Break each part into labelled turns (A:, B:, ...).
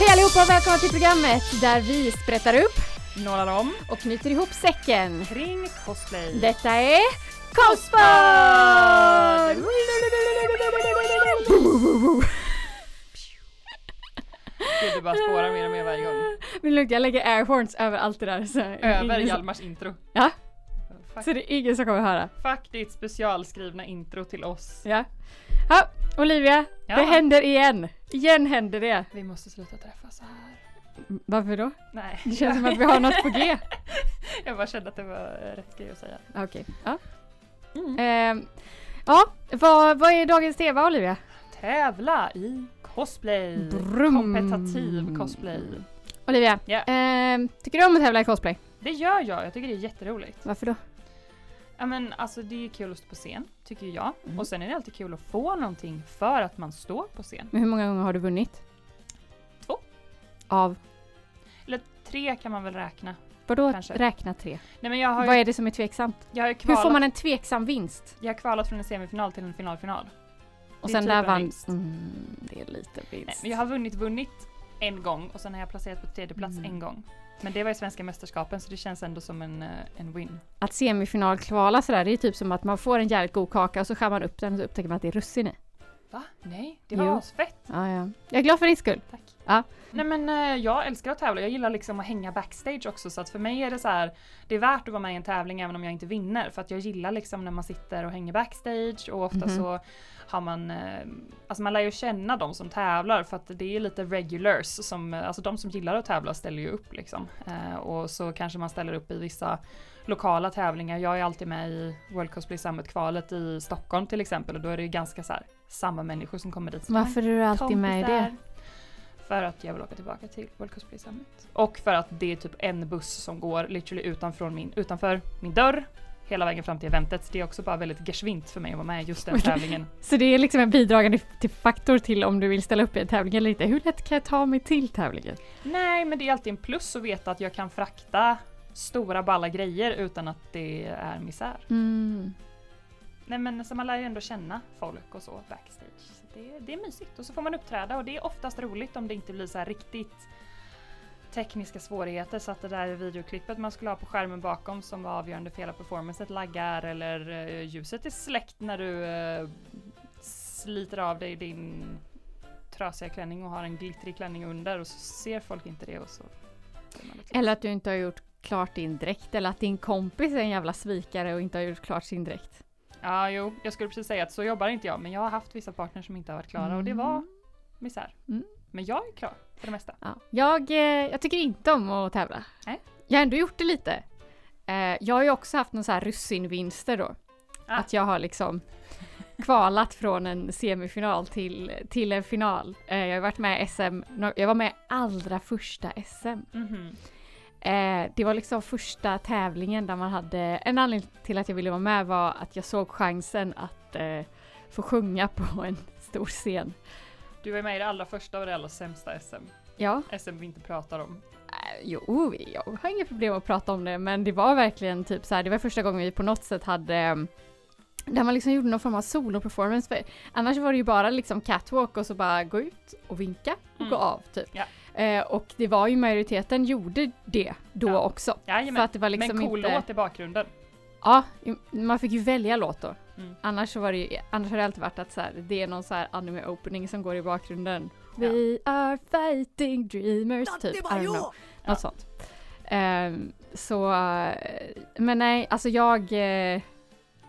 A: Hej allihopa och välkomna till programmet där vi sprättar upp
B: Nålar om
A: och knyter ihop säcken.
B: kring cosplay.
A: Detta är Cosspod!
B: Gud, du bara spårar mer och mer varje gång.
A: Men lugnt, jag lägger airhorns över allt det där. Så
B: Över
A: ingen,
B: Hjalmars intro.
A: Ja.
B: Fuck,
A: så det är ingen som kommer höra.
B: fuck ditt specialskrivna intro till oss.
A: Ja. Ja, Olivia,
B: Ja.
A: det händer igen. Igen händer det.
B: Vi måste sluta träffas så här.
A: Varför då?
B: Nej.
A: Det känns som att vi har något på G.
B: Jag bara kände att det var rätt grej att säga.
A: Okej, ja.
B: Mm.
A: Ehm, ja, vad, vad är dagens tema Olivia?
B: Tävla i cosplay.
A: Brum.
B: Kompetativ cosplay.
A: Olivia,
B: Ja.
A: ehm, tycker du om att tävla i cosplay?
B: Det gör jag, jag tycker det är jätteroligt.
A: Varför då?
B: Ja men alltså det är kul att stå på scen, tycker jag.
A: Mm.
B: Och sen är det alltid kul att få någonting för att man står på scen.
A: Men hur många gånger har du vunnit?
B: Två.
A: Av?
B: Eller tre kan man väl räkna.
A: Vadå
B: Kanske.
A: räkna tre?
B: Nej men jag har ju,
A: Vad är det som är tveksamt?
B: jag har ju
A: Hur får man en tveksam vinst?
B: jag har kvalat från en semifinal till en finalfinal.
A: Och
B: Det
A: sen
B: typ
A: där vann... Mm, det är lite vinst.
B: Nej, men jag har vunnit, vunnit en gång och sen har jag placerat på tredje plats
A: Mm.
B: en gång. Men det var ju svenska mästerskapen så det känns ändå som en, eh, en win.
A: Att semifinal kvala sådär, det är typ som att man får en jävligt god kaka och så skär man upp den och så upptäcker man att det är russin i.
B: Va? Nej, det var
A: Jo.
B: asfett.
A: Ja, ja. Jag är glad för din skull.
B: Tack.
A: Ja.
B: Nej men eh, jag älskar att tävla, jag gillar liksom att hänga backstage också så att för mig är det så här, det är värt att vara med i en tävling även om jag inte vinner för att jag gillar liksom när man sitter och hänger backstage och ofta
A: Mhm.
B: så har man, eh, alltså man lär ju känna de som tävlar för att det är lite regulars som, eh, alltså de som gillar att tävla ställer ju upp liksom. Eh, och så kanske man ställer upp i vissa lokala tävlingar. Jag är alltid med i World Cosplay Summit-kvalet i Stockholm till exempel och då är det ju ganska så här samma människor som kommer dit.
A: Varför är du alltid med i det?
B: För att jag vill åka tillbaka till World Cosplay Summit. Och för att det är typ en buss som går literally utanför min, utanför min dörr hela vägen fram till eventet. Det är också bara väldigt geschwint för mig att vara med i just den tävlingen.
A: Så det är liksom en bidragande till faktor till om du vill ställa upp i en tävling eller inte. Hur lätt kan jag ta mig till tävlingen?
B: Nej, men det är alltid en plus att veta att jag kan frakta stora balla grejer utan att det är misär.
A: Mm.
B: Nej men så man lär ju ändå känna folk och så backstage. Så det, det är mysigt och så får man uppträda och det är oftast roligt om det inte blir så här riktigt tekniska svårigheter så att det där videoklippet man skulle ha på skärmen bakom som var avgörande för hela performancet laggar eller eh, ljuset är släckt när du eh, sliter av dig din trasiga klänning och har en glittrig klänning under och så ser folk inte det och så
A: Eller att du inte har gjort klart din dräkt eller att din kompis är en jävla svikare och inte har gjort klart sin dräkt.
B: Ja, jo, jag skulle precis säga att så jobbar inte jag, men jag har haft vissa partners som inte har varit klara och det var misär.
A: Mm.
B: Men jag är klar för det mesta.
A: Ja. Jag, eh, jag tycker inte om att tävla.
B: Nej.
A: Jag har ändå gjort det lite. Eh, jag har ju också haft någon så här russinvinster då.
B: Ah.
A: Att jag har liksom kvalat från en semifinal till, till en final. Eh, jag har varit med SM, jag var med allra första SM.
B: Mhm.
A: Eh, det var liksom första tävlingen där man hade, en anledning till att jag ville vara med var att jag såg chansen att eh, få sjunga på en stor scen.
B: Du är med i det allra första och det allra sämsta SM.
A: Ja,
B: SM vi inte pratar om.
A: Eh, Jo, jag har inga problem att prata om det, men det var verkligen typ så här, det var första gången vi på något sätt hade mm, där man liksom gjorde någon form av solo-performance. Annars var det ju bara liksom catwalk och så bara gå ut och vinka och
B: Mm.
A: gå av typ.
B: Ja.
A: Eh, och det var ju majoriteten gjorde det då
B: Ja.
A: också. För
B: Jajamän.
A: att det var liksom
B: Men cool
A: inte...
B: låt i bakgrunden.
A: Ja, man fick ju välja låt då.
B: Mm.
A: Annars så var det ju, annars har det alltid varit att så här, det är någon så här anime opening som går i bakgrunden.
B: Ja.
A: We are fighting dreamers, typ. I don't know.
B: Ja.
A: Något sånt. Ehm, så, eh, men nej, alltså jag, eh,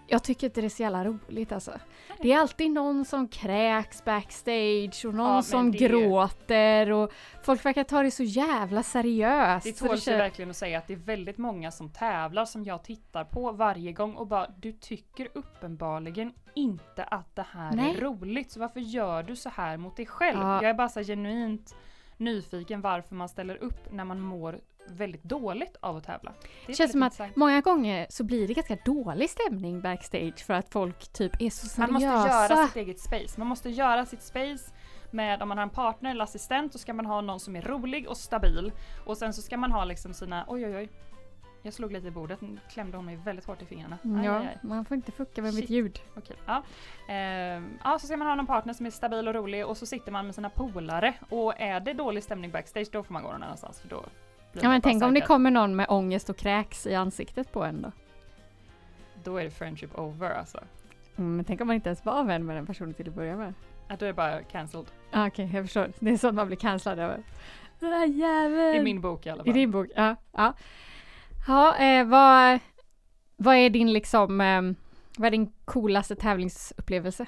A: jag tycker inte det är så jävla roligt alltså. Det är alltid någon som kräks backstage och någon
B: Ja,
A: som
B: det
A: gråter och folk verkar ta det så jävla seriöst.
B: Det tål sig verkligen att säga att det är väldigt många som tävlar som jag tittar på varje gång och bara du tycker uppenbarligen inte att det här
A: Nej.
B: är roligt så varför gör du så här mot dig själv?
A: Ja.
B: Jag är bara så genuint nyfiken varför man ställer upp när man mår väldigt dåligt av att tävla. Det
A: känns som att
B: intressant.
A: många gånger så blir det ganska dålig stämning backstage för att folk typ är så seriösa.
B: Man måste göra sitt eget space. Man måste göra sitt space med om man har en partner eller assistent så ska man ha någon som är rolig och stabil och sen så ska man ha liksom sina oj oj oj Jag slog lite i bordet, klämde hon mig väldigt hårt i fingrarna.
A: Mm,
B: Aj,
A: Ja,
B: aj, aj.
A: man får inte fucka med
B: Shit.
A: mitt ljud.
B: Okej, ja. Ehm, ja, så ska man ha någon partner som är stabil och rolig och så sitter man med sina polare. Och är det dålig stämning backstage då får man gå någon annanstans för då
A: Ja men tänk om det kommer någon med ångest och kräks i ansiktet på en då.
B: Då är det friendship over alltså.
A: Mm, men tänk om man inte ens var vän med den personen till att börja med.
B: Att då är det bara cancelled.
A: Ah, Okej, jag förstår. Det är sånt man blir cancellad över. Den där jäveln!
B: I min bok i alla
A: I
B: fall.
A: din bok, ja. Ja, ja eh, vad, vad är din liksom, eh, vad är din coolaste tävlingsupplevelse?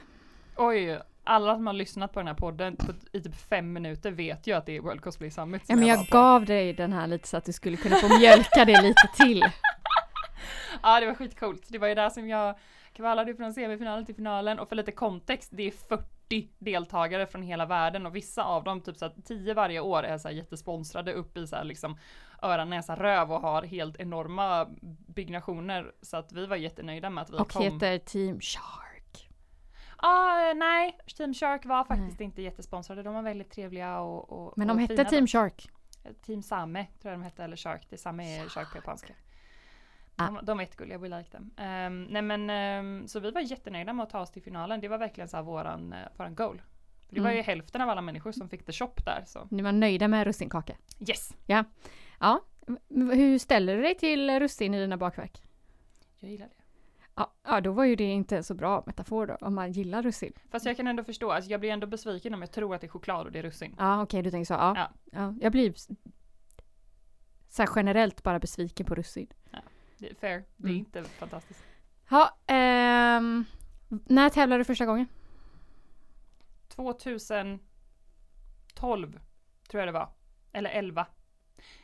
B: Oj, alla som har lyssnat på den här podden på, i typ fem minuter vet ju att det är World Cosplay Summit
A: Ja men
B: jag
A: jag gav dig den här lite så att du skulle kunna få mjölka det lite till.
B: Ja det var skitcoolt. Det var ju där som jag kvalade från semifinalen till finalen och för lite kontext, det är 40 deltagare från hela världen och vissa av dem, typ så att 10 varje år är så här jättesponsrade upp i så här liksom öron, näsa, röv och har helt enorma byggnationer så att vi var jättenöjda med att vi
A: Och
B: kom.
A: heter Team Shark.
B: Ah, nej, Team Shark var faktiskt inte jättesponsrade. De var väldigt trevliga och, och
A: Men de
B: och
A: hette
B: fina
A: Team
B: då.
A: Shark.
B: Team Same tror jag de hette, eller Shark. Det Same är Shark på japanska.
A: Ah.
B: De, de är jättegulliga, we like them. Um, nej men, ehm, så vi var jättenöjda med att ta oss till finalen. Det var verkligen så här våran, uh, våran goal. Det var
A: Mm.
B: ju hälften av alla människor som fick the shop där så
A: Ni var nöjda med russinkaka.
B: yes!
A: Ja. M- Hur ställer du dig till russin i dina bakverk?
B: Jag gillar det.
A: Ja, ja, då var ju det inte en så bra metafor då, om man gillar russin.
B: Fast jag kan ändå förstå, alltså jag blir ändå besviken om jag tror att det är choklad och det är russin.
A: Ja, okej, du tänker så. Ja.
B: Ja.
A: ja. Jag blir så generellt bara besviken på russin.
B: Det är fair, det är
A: Mm.
B: inte fantastiskt.
A: Ja, ehm, när tävlade du första gången?
B: 2012 tror jag det var. Eller 11.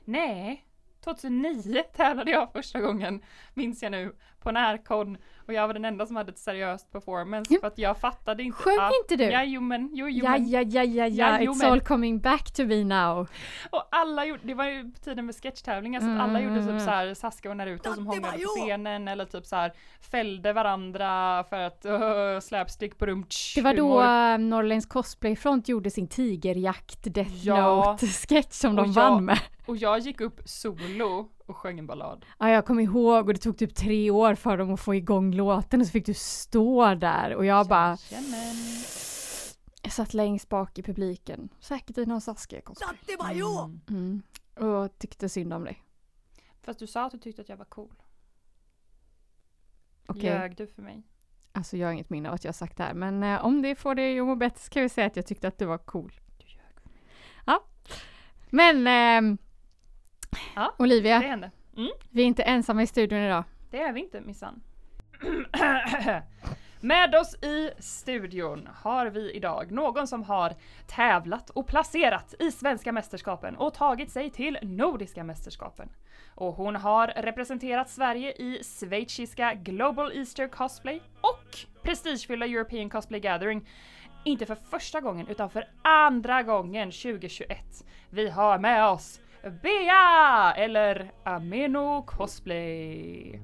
B: Nej, 2009 tävlade jag första gången, minns jag nu, på Närcon. Och jag var den enda som hade ett seriöst performance
A: Ja.
B: för att jag fattade inte.
A: Sjöng
B: att-
A: inte du?
B: Jajomän, jo, jo,
A: Ja,
B: men.
A: ja, ja, ja, ja, it's all coming back to me now.
B: Och alla gjorde, det var ju tiden med sketchtävlingar så att alla gjorde
A: Mm.
B: typ så här Saska och Naruto som hånglade på scenen eller typ så här fällde varandra för att uh, slapstick på rum.
A: Det var då uh, Norrlands Cosplayfront gjorde sin tigerjakt Death
B: Ja.
A: Note-sketch som de
B: Och jag-
A: vann med.
B: Och jag gick upp solo och sjöng en ballad.
A: Ja, jag kommer ihåg och det tog typ tre år för dem att få igång låten och så fick du stå där och jag bara
B: Jajamän.
A: jag satt längst bak i publiken. Säkert i någon Saskia cosplay.
B: Mm.
A: Mm. Och tyckte synd om dig.
B: Fast du sa att du tyckte att jag var cool.
A: Okej,
B: Ljög du för mig?
A: alltså jag har inget minne av att jag har sagt det här men eh, om det får dig att må bättre så kan vi säga att jag tyckte att du var cool.
B: Du ljög för mig.
A: Men ehm,
B: Ja,
A: Olivia,
B: Det hände.
A: vi är inte ensamma i studion idag.
B: Det är vi inte missan. Med oss i studion har vi idag någon som har tävlat och placerat i svenska mästerskapen och tagit sig till nordiska mästerskapen. Och hon har representerat Sverige i schweiziska Global Easter Cosplay och prestigefyllda European Cosplay Gathering. Inte för första gången utan för andra gången 2021. Vi har med oss Bea! Eller Ameno Cosplay.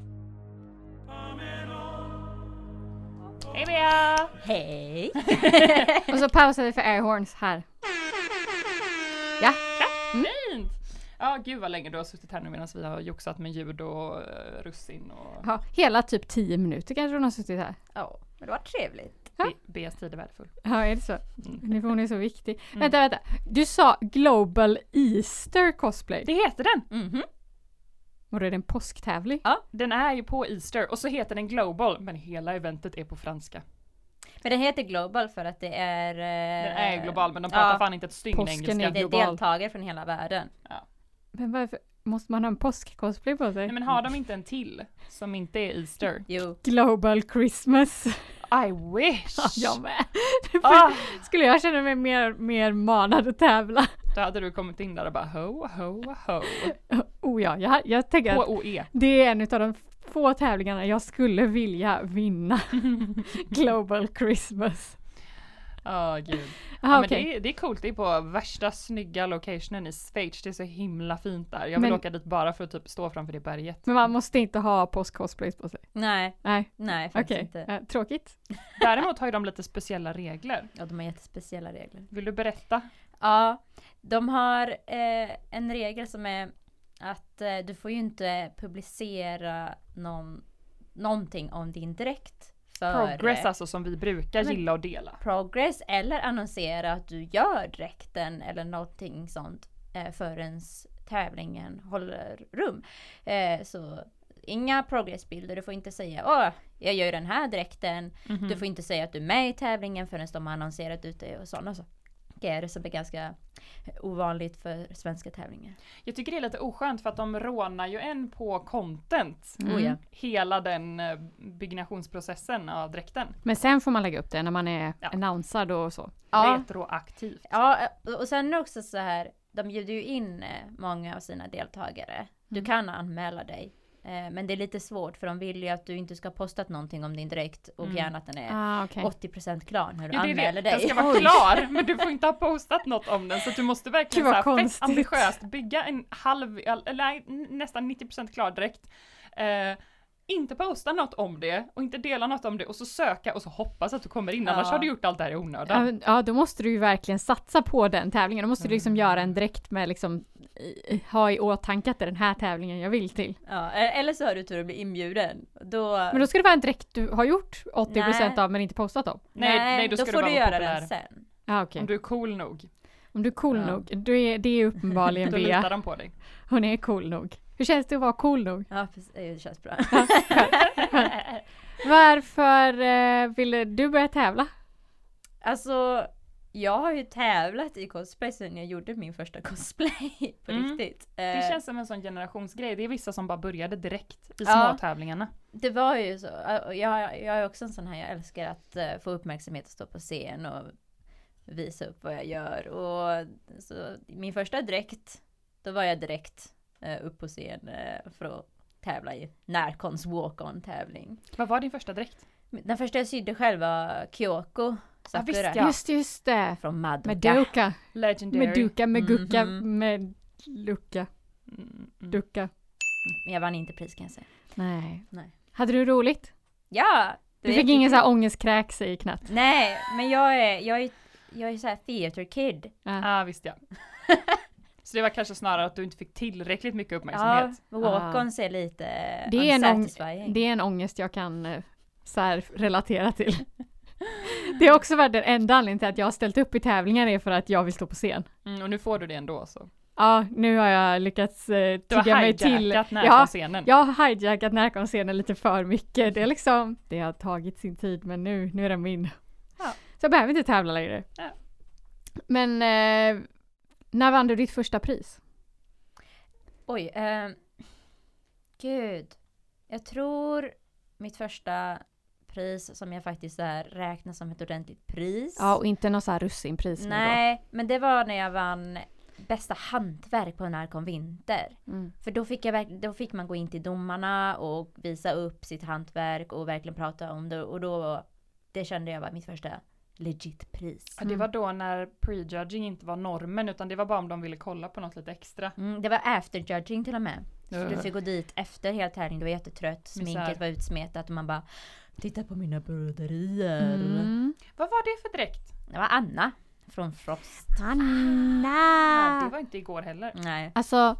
B: Hej Bea!
C: Hej!
A: Och så pausar vi för airhorns här. Ja,
B: Fint! Ja, gud vad länge du har suttit här nu medan vi har joxat med ljud och uh, russin och
A: ja, hela typ 10 minuter kanske hon har suttit här.
C: Ja, men det var trevligt.
A: Ja.
B: Be- Beas tid är värdefull.
A: Ja, är det så?
B: Mm.
A: Hon är så viktig.
B: Mm.
A: Vänta, vänta. Du sa Global Easter Cosplay.
B: Det heter den!
C: Mhm.
A: Och det är en påsktävling.
B: Ja, den är ju på Easter och så heter den Global men hela eventet är på franska.
C: Men den heter Global för att det är... eh,
B: Den är global men de pratar
C: ja,
B: fan inte ett stygn engelska.
A: är
C: Det är deltagare från hela världen.
A: Men varför måste man ha en påsk-cosplay på sig?
B: Nej men har de inte en till som inte är Easter?
C: Jo.
A: Global Christmas.
B: I wish!
A: Ja, jag med.
B: ah,
A: Skulle jag känna mig mer, mer manad att tävla?
B: då hade du kommit in där och bara ho, ho, ho.
A: Oh ja, jag, jag tänker att
B: H-O-E.
A: det är en av de få tävlingarna jag skulle vilja vinna. Global Christmas.
B: Ja, gud.
A: Aha,
B: Ja, men det, är, det är coolt, det är på värsta snygga locationen i Schweiz. Det är så himla fint där. Jag vill
A: Men-
B: åka dit bara för att typ stå framför det berget.
A: Men man måste inte ha påsk-cosplays på sig?
C: Nej,
A: Nej,
C: nej faktiskt
A: okej.
C: inte.
A: Eh, tråkigt.
B: Däremot har ju de lite speciella regler.
C: Ja, de har jättespeciella regler.
B: Vill du berätta?
C: Ja, de har eh, en regel som är att eh, du får ju inte publicera någon, någonting om din dräkt. För,
B: Progress
C: eh,
B: alltså som vi brukar
C: men-
B: gilla och dela.
C: progress eller annonsera att du gör dräkten eller någonting sånt eh, förrän tävlingen håller rum. Eh, så inga progressbilder, du får inte säga åh, jag gör den här dräkten.
B: Mhm.
C: Du får inte säga att du är med i tävlingen förrän de har annonserat ut det och sådana saker som är ganska ovanligt för svenska tävlingar.
B: Jag tycker det är lite oskönt för att de rånar ju en på content.
A: Mm.
C: Ja.
B: Hela den eh, byggnationsprocessen av dräkten.
A: Men sen får man lägga upp det när man är
B: Ja.
A: annonsad och så.
C: Ja.
B: Retroaktivt.
C: Ja, och sen också så här, de bjuder ju in eh, många av sina deltagare. Du
A: Mm.
C: kan anmäla dig. Eh, Men det är lite svårt för de vill ju att du inte ska ha postat någonting om din dräkt och
B: Mm.
C: gärna att den är
A: Ah, okej.
C: 80% klar när du
B: Ja,
C: anmäler
B: det.
C: dig.
B: Den ska vara klar men du får inte ha postat något om den så du måste verkligen
A: Gud,
B: så
A: vad
B: här, fett ambitiöst bygga en halv, eller nästan 90% klar dräkt. Eh, inte posta något om det och inte dela något om det och så söka och så hoppas att du kommer in annars
C: Ja.
B: har du gjort allt det här i onödan.
A: Ja, då måste du ju verkligen satsa på den tävlingen. Då måste du liksom
B: Mm.
A: göra en direkt med liksom ha i åtanke att det är den här tävlingen jag vill till.
C: Ja, e- eller så har du tur att bli inbjuden. Då,
A: Men då ska det vara en dräkt du har gjort 80%
C: Nej.
A: av men inte postat om.
B: Nej, nej, då ska
C: får
B: du
C: göra
B: populär.
C: den sen.
A: Ja, okej.
B: Om du är cool nog,
A: Om du är cool
C: Ja.
A: nog, då är, det är uppenbarligen
B: då litar
A: Bea.
B: de på dig.
A: Hon är cool nog. Hur känns det att vara cool nog?
C: Ja, det känns bra.
A: Varför eh, ville du börja tävla?
C: Alltså, jag har ju tävlat i cosplay sen jag gjorde min första cosplay på
B: Mm.
C: riktigt.
B: Det
C: Eh,
B: känns som en sån generationsgrej. Det är vissa som bara började direkt i
C: Ja.
B: småtävlingarna.
C: Det var ju så. Jag, jag är också en sån här, jag älskar att eh, få uppmärksamhet och stå på scen och visa upp vad jag gör. Och så min första dräkt, då var jag direkt upp på scen eh, för att tävla i Närkons walk-on tävling.
B: Vad var din första dräkt?
C: Den första jag sydde själv var Kyoko
B: Ja, visst, ja.
A: Just, just det.
C: från Madoka.
A: Med Duka,
B: Legendary.
A: med Duka, med Gucka,
C: Mhm.
A: med Lucka,
B: Mm, mm.
A: Ducka.
C: Men jag vann inte pris kan jag säga.
A: Nej.
C: Nej.
A: Hade du roligt?
C: Ja! det
A: Du fick ingen sån här ångestkräks i knät?
C: Nej, men jag är, jag är, jag är såhär theater kid.
A: Ja.
B: Ja, visst ja. Så det var kanske snarare att du inte fick tillräckligt mycket
C: Ja,
B: uppmärksamhet.
C: walk-ons är lite
A: Det är en. Det är en ångest jag kan eh, så här relatera till. Det har också varit den enda anledningen till att jag har ställt upp i tävlingar är för att jag vill stå på scen.
B: Mm, och nu får du det ändå så.
A: Ja, nu har jag lyckats eh,
B: Du har
A: tigga mig till.
B: hijackat
A: Ja,
B: närkonscenen.
A: jag har hijackat närkonscenen lite för mycket. Det är liksom, det har tagit sin tid men nu, nu är den min.
B: Ja.
A: Så jag behöver inte tävla längre.
B: Ja.
A: Men eh, när vann du ditt första pris?
C: Oj, ehm, gud. Jag tror mitt första pris som jag faktiskt räknar som ett ordentligt pris.
A: Ja, och inte något så här russinpris
C: Nej, men det var när jag vann bästa hantverk på Närkon Vinter.
A: då. Mm.
C: För då fick, jag, då fick man gå in till domarna och visa upp sitt hantverk och verkligen prata om det. Och då, det kände jag var mitt första legit pris.
B: Ja, det var då när prejudging inte var normen utan det var bara om de ville kolla på något lite extra.
C: Mm, det var after judging till och med. Så du fick gå dit efter hela tävlingen, du var jättetrött,
B: Misär.
C: sminket var utsmetat och man bara Titta på mina broderier.
A: Mm.
B: Vad var det för dräkt?
C: Det var Anna från Frost.
B: Ja,
A: Anna!
B: det var inte igår heller.
C: Nej.
A: Alltså,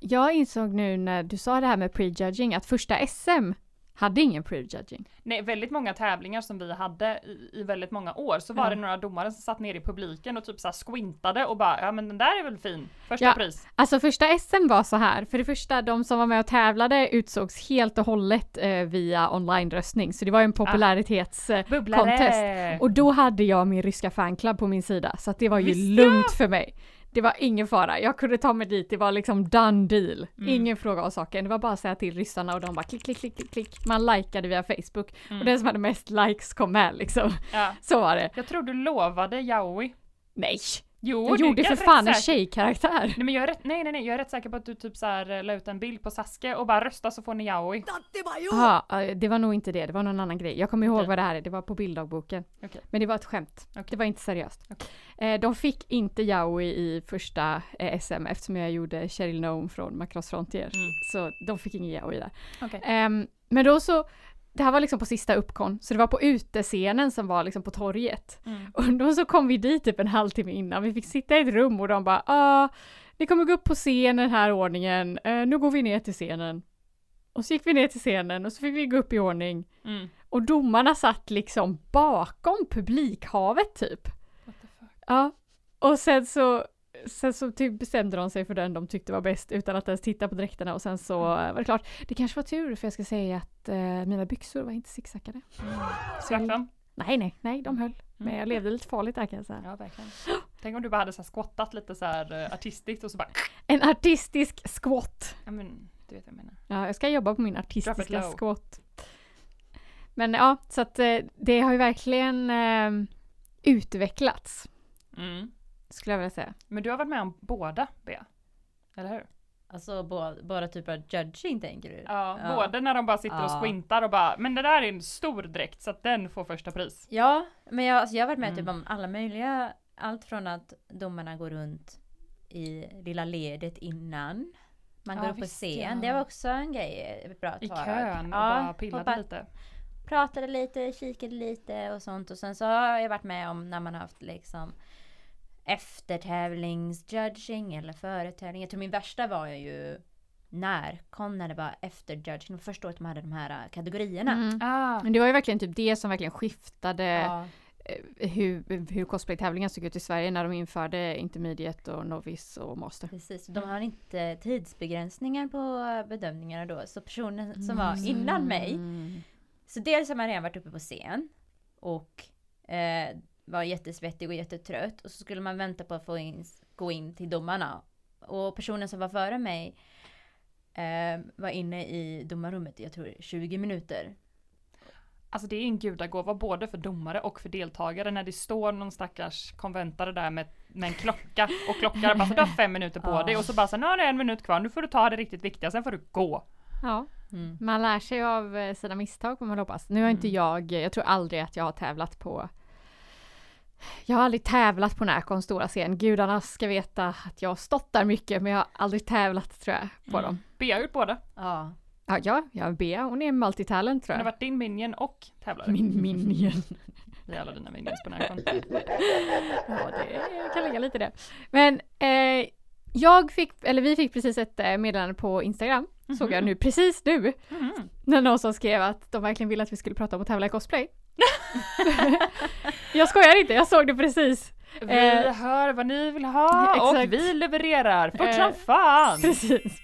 A: jag insåg nu när du sa det här med prejudging att första SM hade ingen prejudging.
B: Nej, väldigt många tävlingar som vi hade i, i väldigt många år så var
A: Ja.
B: det några domare som satt ner i publiken och typ så squintade och bara ja men den där är väl fin. Första
A: Ja.
B: pris.
A: Alltså första SM var så här, för det första de som var med och tävlade utsågs helt och hållet eh, via online-röstning, så det var ju en popularitets... Eh,
B: Bubblare!
A: Contest. och då hade jag min ryska fanclub på min sida, så att det var ju
B: Visst,
A: lugnt för mig. Det var ingen fara, jag kunde ta mig dit, det var liksom done deal.
B: Mm.
A: Ingen fråga av saken, det var bara att säga till ryssarna och de bara klick, klick, klick, klick, klick. Man likade via Facebook
B: Mm.
A: och den som hade mest likes kom med liksom.
B: Ja.
A: Så var det.
B: Jag tror du lovade Yaoi.
A: Nej!
B: Jo,
A: Jag gjorde för fan en tjejkaraktär.
B: Nej men jag är rätt, nej nej nej, jag är rätt säker på att du typ så här eh, la ut en bild på Sasuke och bara rösta så får ni Yaoi.
A: Jaha, eh, det var nog inte det, det var någon annan grej. Jag kommer ihåg
B: Okej.
A: vad det här är, det var på bilddagboken.
B: Okej.
A: Men det var ett skämt.
B: Okej.
A: Det var inte seriöst. Eh, de fick inte Yaoi i första eh, SM eftersom jag gjorde Cheryl Nome från Macross Frontier.
B: Mm.
A: Så de fick ingen Yaoi där. Ehm, men då så, det här var liksom på sista uppkon, så det var på utescenen som var liksom på torget.
B: Mm.
A: Och då så kom vi dit typ en halvtimme innan, vi fick sitta i ett rum och de bara ah, ni kommer gå upp på scen den här ordningen, eh, nu går vi ner till scenen. Och så gick vi ner till scenen och så fick vi gå upp i ordning.
B: Mm.
A: Och domarna satt liksom bakom publikhavet typ. Ja. Och sen så, sen så typ bestämde de sig för den de tyckte var bäst utan att ens titta på dräkterna och sen så
B: Mm.
A: var det klart. Det kanske var tur för jag ska säga att eh, mina byxor var inte zigzackade.
B: Sprack de?
A: Nej, nej, nej, de höll. Men
B: Mm.
A: jag levde lite farligt där kan jag säga.
B: Ja, verkligen. Tänk om du bara hade så här squattat lite så här eh, artistiskt och så bara,
A: En artistisk squat.
B: ja men du vet vad jag menar.
A: Ja, jag ska jobba på min artistiska squat. Men ja, så att eh, det har ju verkligen eh, utvecklats,
B: Mm.
A: Skulle jag vilja säga.
B: Men du har varit med om båda, Bea. Eller hur?
C: Alltså båda, typer av judging tänker du?
B: Ja,
C: Ja.
B: både när de bara sitter och
C: Ja.
B: squintar och bara, men det där är en stor dräkt så att den får första pris.
C: Ja, men jag, alltså jag har varit med
B: Mm.
C: typ om alla möjliga. Allt från att domarna går runt i lilla ledet innan man
B: Ja,
C: går upp på scen.
B: ja.
C: Det var också en grej ett bra
B: I kön och
C: Ja,
B: bara pillade
C: och bara
B: lite.
C: pratade lite, kikade lite och sånt. Och sen så har jag varit med om när man har haft liksom eftertävlingsjudging eller företävling. Jag tror min värsta var ju närkon när det var efterjudging. Första året de hade de här äh, kategorierna.
A: Mm.
B: Ah,
A: Men det var ju verkligen typ det som verkligen skiftade
C: Ja,
A: eh, hur, hur cosplaytävlingar såg ut i Sverige när de införde intermediate och novice och master.
C: precis. De har inte tidsbegränsningar på bedömningarna då. Så personen som var innan mig
A: Mm.
C: Så dels har man redan varit uppe på scen och eh, var jättesvettig och jättetrött och så skulle man vänta på att få in, gå in till domarna. Och personen som var före mig eh, var inne i domarrummet i jag tror 20 minuter.
B: Alltså det är en gudagåva både för domare och för deltagare när det står någon stackars konventare där med, med en klocka och klockar bara så du har fem minuter på
C: Ja.
B: dig och så bara så nu har du en minut kvar, nu får du ta det riktigt viktiga, sen får du gå.
A: Ja,
C: Mm.
A: man lär sig av eh, sina misstag får man hoppas. Nu har inte
B: Mm.
A: jag, jag tror aldrig att jag har tävlat på jag har aldrig tävlat på Närcons stora scen. Gudarna ska veta att jag har stått där mycket men jag har aldrig tävlat tror jag på
B: Mm.
A: dem.
B: Bea har gjort båda.
C: Ja.
A: Ja, ja, jag är Bea, hon är multitalent tror
B: Hon har
A: jag.
B: varit din minion och tävlare.
A: Min minion.
B: Alla dina minions på Närcon.
A: Ja, det kan ligga lite det. Men eh, jag fick, eller vi fick precis ett eh, meddelande på Instagram, såg jag nu precis nu,
B: Mhm.
A: när någon som skrev att de verkligen ville att vi skulle prata om att tävla i cosplay. jag skojar inte, jag såg det precis.
B: Vi
A: Eh,
B: hör vad ni vill ha
A: exakt.
B: och vi levererar fort
A: Eh,
B: som fan!
A: Precis.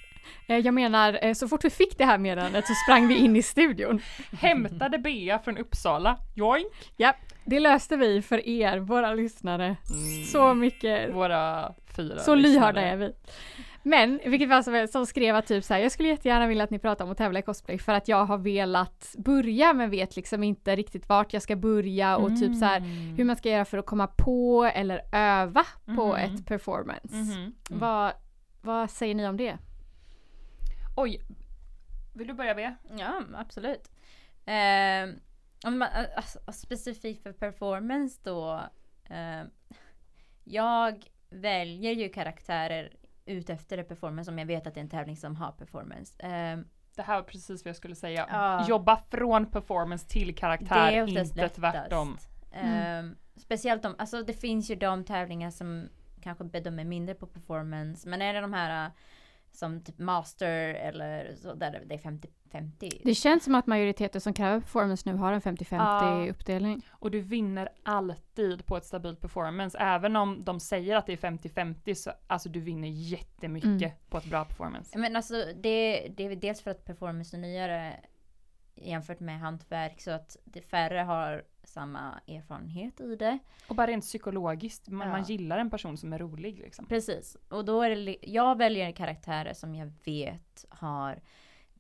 A: Eh, jag menar, eh, så fort vi fick det här meddelandet så sprang vi in i studion.
B: Hämtade Bea från Uppsala. Joink!
A: Det löste vi för er, våra lyssnare.
B: Mm.
A: Så mycket
B: Våra fyra
A: Så lyhörda
B: lyssnare.
A: är vi. Men i vilket fall som helst, som skrev att typ så här, jag skulle jättegärna vilja att ni pratar om att tävla i cosplay för att jag har velat börja men vet liksom inte riktigt vart jag ska börja och typ så här
B: Mm.
A: hur man ska göra för att komma på eller öva på
B: Mhm.
A: ett performance.
B: Mhm.
A: Vad, vad säger ni om det?
B: Oj. Vill du börja Bea?
C: Ja, absolut. Eh, om man, alltså, specifikt för performance då. Eh, jag väljer ju karaktärer ut efter det performance om jag vet att det är en tävling som har performance. Eh,
B: Det här var precis vad jag skulle säga.
C: Ja.
B: Jobba från performance till karaktär, inte
C: lättast.
B: tvärtom.
A: Mm.
C: Eh, speciellt om, alltså det finns ju de tävlingar som kanske bedömer mindre på performance. Men är det de här som typ master eller så där det är 50-50.
A: Det känns som att majoriteten som kräver performance nu har en 50-50
C: Ja.
A: uppdelning.
B: Och du vinner alltid på ett stabilt performance. Även om de säger att det är 50-50 så alltså du vinner jättemycket
A: Mm.
B: på ett bra performance.
C: Men alltså det, det är dels för att performance är nyare jämfört med hantverk så att det färre har samma erfarenhet i det.
B: Och bara rent psykologiskt, man,
C: Ja.
B: man gillar en person som är rolig liksom.
C: Precis. Och då är det, jag väljer karaktärer som jag vet har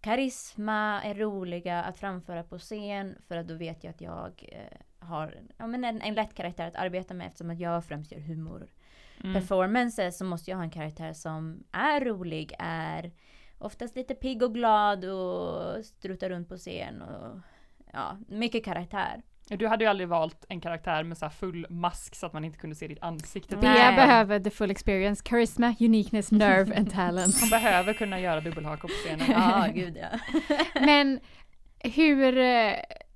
C: karisma, är roliga att framföra på scen för att då vet jag att jag eh, har ja, men en, en lätt karaktär att arbeta med eftersom att jag främst gör humor.
B: Mm.
C: performances så måste jag ha en karaktär som är rolig, är oftast lite pigg och glad och strutar runt på scen och ja, mycket karaktär.
B: Du hade ju aldrig valt en karaktär med så här full mask så att man inte kunde se ditt ansikte.
A: Bea behöver the full experience, charisma, uniqueness, nerve and talent.
B: Man behöver kunna göra dubbelhaka på scenen.
C: Ja, gud ja.
A: Men hur, eh,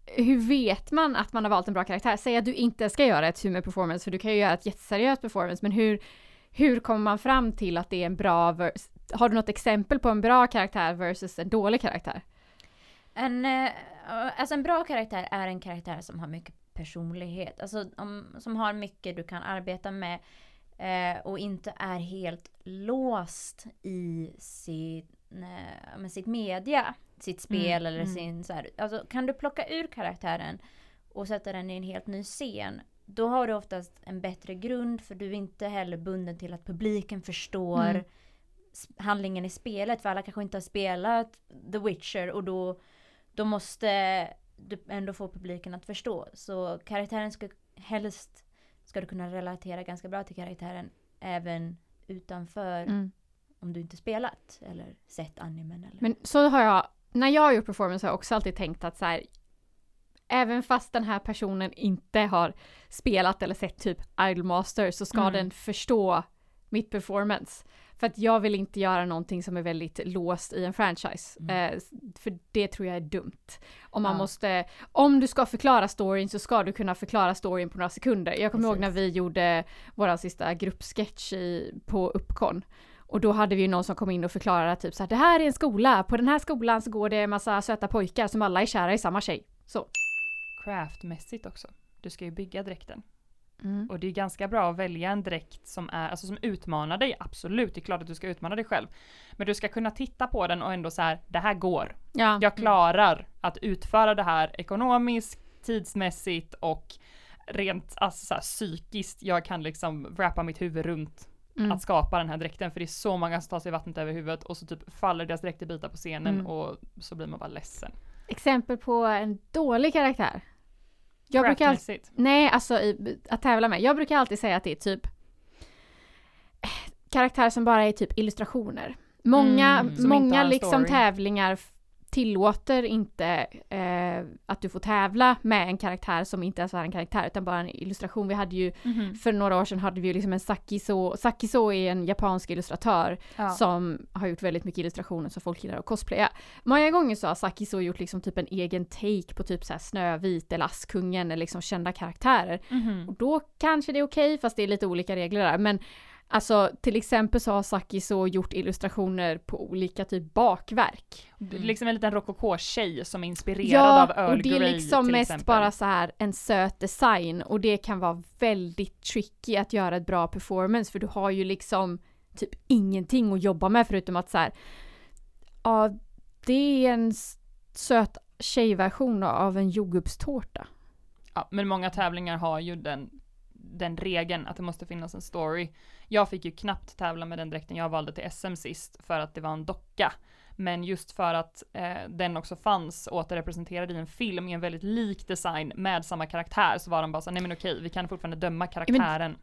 A: hur vet man att man har valt en bra karaktär? Säg att du inte ska göra ett humor performance, för du kan ju göra ett jätteseriöst performance, men hur, hur kommer man fram till att det är en bra, vers- har du något exempel på en bra karaktär versus en dålig karaktär?
C: En, eh, alltså en bra karaktär är en karaktär som har mycket personlighet. Alltså om, som har mycket du kan arbeta med. Eh, och inte är helt låst i sin, eh, med sitt media. Sitt spel
B: Mm,
C: eller
B: mm.
C: sin så här, Alltså kan du plocka ur karaktären och sätta den i en helt ny scen. Då har du oftast en bättre grund för du är inte heller bunden till att publiken förstår
A: Mm.
C: handlingen i spelet. För alla kanske inte har spelat The Witcher och då, då måste du ändå få publiken att förstå. Så karaktären ska helst ska du kunna relatera ganska bra till karaktären även utanför
A: Mm.
C: om du inte spelat eller sett animen. Eller.
A: Men så har jag, när jag har gjort performance har jag också alltid tänkt att så här, även fast den här personen inte har spelat eller sett typ Idolmaster så ska
B: Mm.
A: den förstå mitt performance. För att jag vill inte göra någonting som är väldigt låst i en franchise.
C: Mm.
A: Eh, för det tror jag är dumt. Om man
C: Ja.
A: måste, om du ska förklara storyn så ska du kunna förklara storyn på några sekunder. Jag kommer ihåg
C: Precis.
A: när vi gjorde vår sista gruppsketch i, på Uppcon. Och då hade vi ju någon som kom in och förklarade typ så här, det här är en skola, på den här skolan så går det en massa söta pojkar som alla är kära i samma tjej. Så.
B: Craftmässigt också. Du ska ju bygga dräkten.
A: Mm.
B: Och det är ganska bra att välja en dräkt som är, alltså som utmanar dig, absolut, det är klart att du ska utmana dig själv. Men du ska kunna titta på den och ändå så här, det här går.
A: Ja.
B: Jag klarar att utföra det här ekonomiskt, tidsmässigt och rent alltså, så här, psykiskt. Jag kan liksom wrappa mitt huvud runt
A: Mm.
B: att skapa den här dräkten för det är så många som tar sig vattnet över huvudet och så typ faller deras dräkt i bitar på scenen
A: Mm.
B: och så blir man bara ledsen.
A: Exempel på en dålig karaktär. Jag brukar alltid, nej alltså i, att tävla med. Jag brukar alltid säga att det är typ eh, karaktär som bara är typ illustrationer. Många,
B: Mm,
A: många liksom
B: story.
A: tävlingar tillåter inte eh, att du får tävla med en karaktär som inte ens är en karaktär utan bara en illustration. Vi hade ju
B: Mhm.
A: för några år sedan hade vi ju liksom en Sakiso, Sakiso är en japansk illustratör
B: Ja.
A: som har gjort väldigt mycket illustrationer som folk gillar att cosplaya. Många gånger så har Sakiso gjort liksom typ en egen take på typ så här Snövit eller Askungen eller liksom kända karaktärer.
B: Mhm.
A: Och då kanske det är okej fast det är lite olika regler där. Men alltså till exempel så har Sakiso gjort illustrationer på olika typ bakverk.
B: Det är liksom en liten rokoko-tjej som är inspirerad
A: Ja,
B: av Earl
A: och det är
B: Grey
A: liksom mest
B: exempel.
A: bara så här en söt design och det kan vara väldigt tricky att göra ett bra performance för du har ju liksom typ ingenting att jobba med förutom att så här ja, det är en söt tjejversion av en jordgubbstårta.
B: Ja, men många tävlingar har ju den, den regeln att det måste finnas en story. Jag fick ju knappt tävla med den dräkten jag valde till SM sist för att det var en docka. Men just för att eh, den också fanns återrepresenterad i en film i en väldigt lik design med samma karaktär så var de bara så nej men okej, vi kan fortfarande döma karaktären.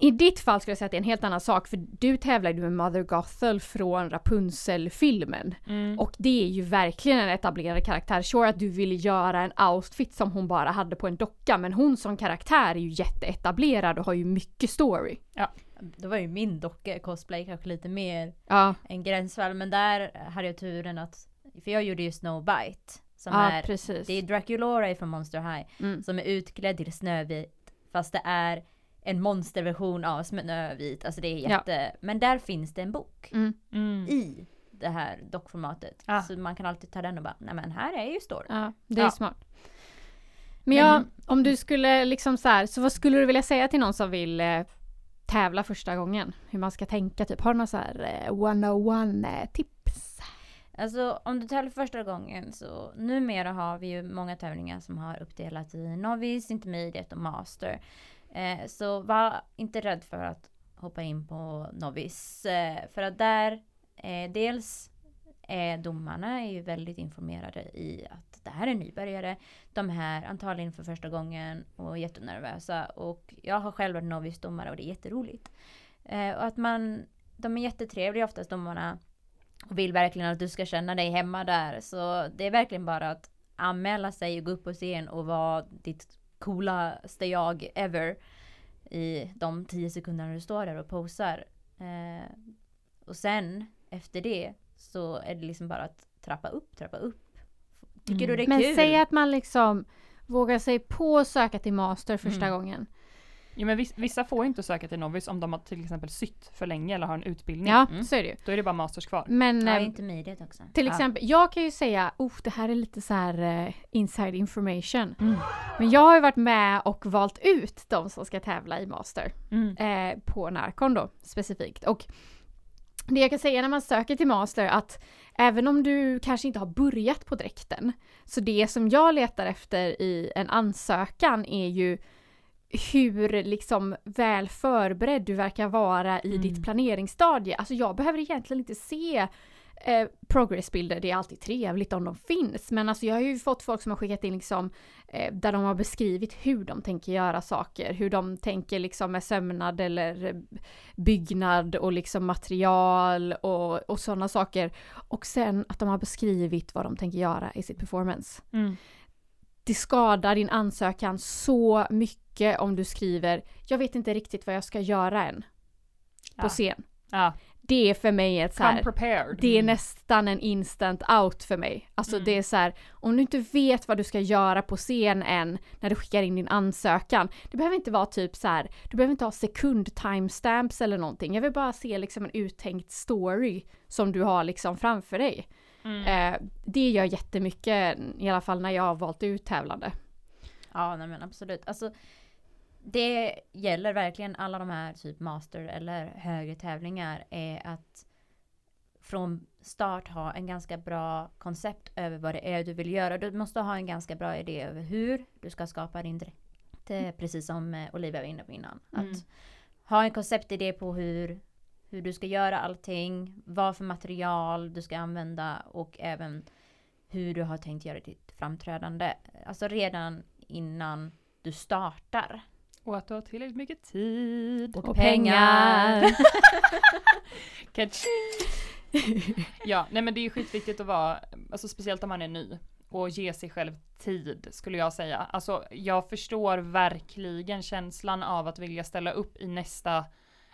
A: I ditt fall skulle jag säga att det är en helt annan sak för du tävlar ju med Mother Gothel från Rapunzel-filmen.
B: Mm.
A: Och det är ju verkligen en etablerad karaktär. Sure att du ville göra en outfit som hon bara hade på en docka men hon som karaktär är ju jätteetablerad och har ju mycket story.
C: Det var ju min docka cosplay kanske lite mer
A: Ja,
C: en gränsfall. Men där hade jag turen att, för jag gjorde ju Snowbite. Som
A: ja
C: är,
A: precis.
C: det är Draculora från Monster High.
A: Mm.
C: Som är utklädd till Snövit. Fast det är en monsterversion av Snövit. Alltså det är
A: Ja.
C: jätte, men där finns det en bok.
A: Mm.
B: Mm.
C: I det här dockformatet.
B: Ah.
C: Så man kan alltid ta den och bara, nej men här är ju story.
A: Ja, det är
B: Ja.
A: smart. Men ja, om du skulle liksom så här, så vad skulle du vilja säga till någon som vill eh, tävla första gången? Hur man ska tänka typ, har du några så här eh, 101-tips? Eh,
C: alltså om du tävlar första gången så numera har vi ju många tävlingar som har uppdelat i Novice, Intermediate och Master. Eh, så var inte rädd för att hoppa in på Novice. Eh, för att där, eh, dels är domarna är ju väldigt informerade i att det här är nybörjare. De här antagligen för första gången och jättenervösa. Och jag har själv varit novisdomare och det är jätteroligt. Eh, och att man, de är jättetrevliga oftast domarna och vill verkligen att du ska känna dig hemma där. Så det är verkligen bara att anmäla sig och gå upp på scen och vara ditt coolaste jag ever. I de tio sekunderna du står där och posar. Eh, och sen efter det så är det liksom bara att trappa upp, trappa upp. Tycker
B: Mm.
C: du det är
A: Men
C: kul?
A: säg att man liksom vågar sig på att söka till master första
B: Mm.
A: gången.
B: Jo, men vis- vissa får ju inte söka till Novice om de har till exempel sytt för länge eller har en utbildning.
A: Ja,
C: Mm.
A: så är det ju.
B: Då är det bara masters kvar.
A: Men
C: Ja,
A: eh,
C: intermediate också.
A: till
C: Ja.
A: exempel, jag kan ju säga, oh, det här är lite så här eh, inside information.
B: Mm.
A: Men jag har ju varit med och valt ut de som ska tävla i master.
B: Mm.
A: eh, på Narcon då specifikt. Och det jag kan säga när man söker till master att även om du kanske inte har börjat på dräkten så det som jag letar efter i en ansökan är ju hur liksom väl förberedd du verkar vara i
B: Mm.
A: ditt planeringsstadie. Alltså jag behöver egentligen inte se eh, progressbilder, det är alltid trevligt om de finns. Men alltså jag har ju fått folk som har skickat in liksom eh, där de har beskrivit hur de tänker göra saker, hur de tänker liksom med sömnad eller eh, byggnad och liksom material och, och sådana saker. Och sen att de har beskrivit vad de tänker göra i sitt performance.
B: Mm.
A: Det skadar din ansökan så mycket om du skriver jag vet inte riktigt vad jag ska göra än på
B: Ja.
A: scen.
B: Ja.
A: Det är för mig ett så
B: Come
A: här,
B: prepared.
A: det är nästan en instant out för mig. Alltså
B: Mm.
A: det är så här, om du inte vet vad du ska göra på scen än när du skickar in din ansökan. Det behöver inte vara typ så här, du behöver inte ha sekund timestamps eller någonting. Jag vill bara se liksom en uttänkt story som du har liksom framför dig.
B: Mm.
A: Eh, det gör jättemycket, i alla fall när jag har valt ut tävlande.
C: Ja, nej men absolut. Alltså, det gäller verkligen alla de här typ master eller högre tävlingar är att från start ha en ganska bra koncept över vad det är du vill göra. Du måste ha en ganska bra idé över hur du ska skapa din dräkt. Är precis som eh, Olivia var inne på innan.
B: Mm.
C: Att ha en konceptidé på hur, hur du ska göra allting, vad för material du ska använda och även hur du har tänkt göra ditt framträdande. Alltså redan innan du startar.
B: Och att du har tillräckligt mycket tid.
C: Och,
A: Och
C: pengar.
B: Ja, nej men det är ju skitviktigt att vara, alltså speciellt om man är ny, och ge sig själv tid skulle jag säga. Alltså jag förstår verkligen känslan av att vilja ställa upp i nästa,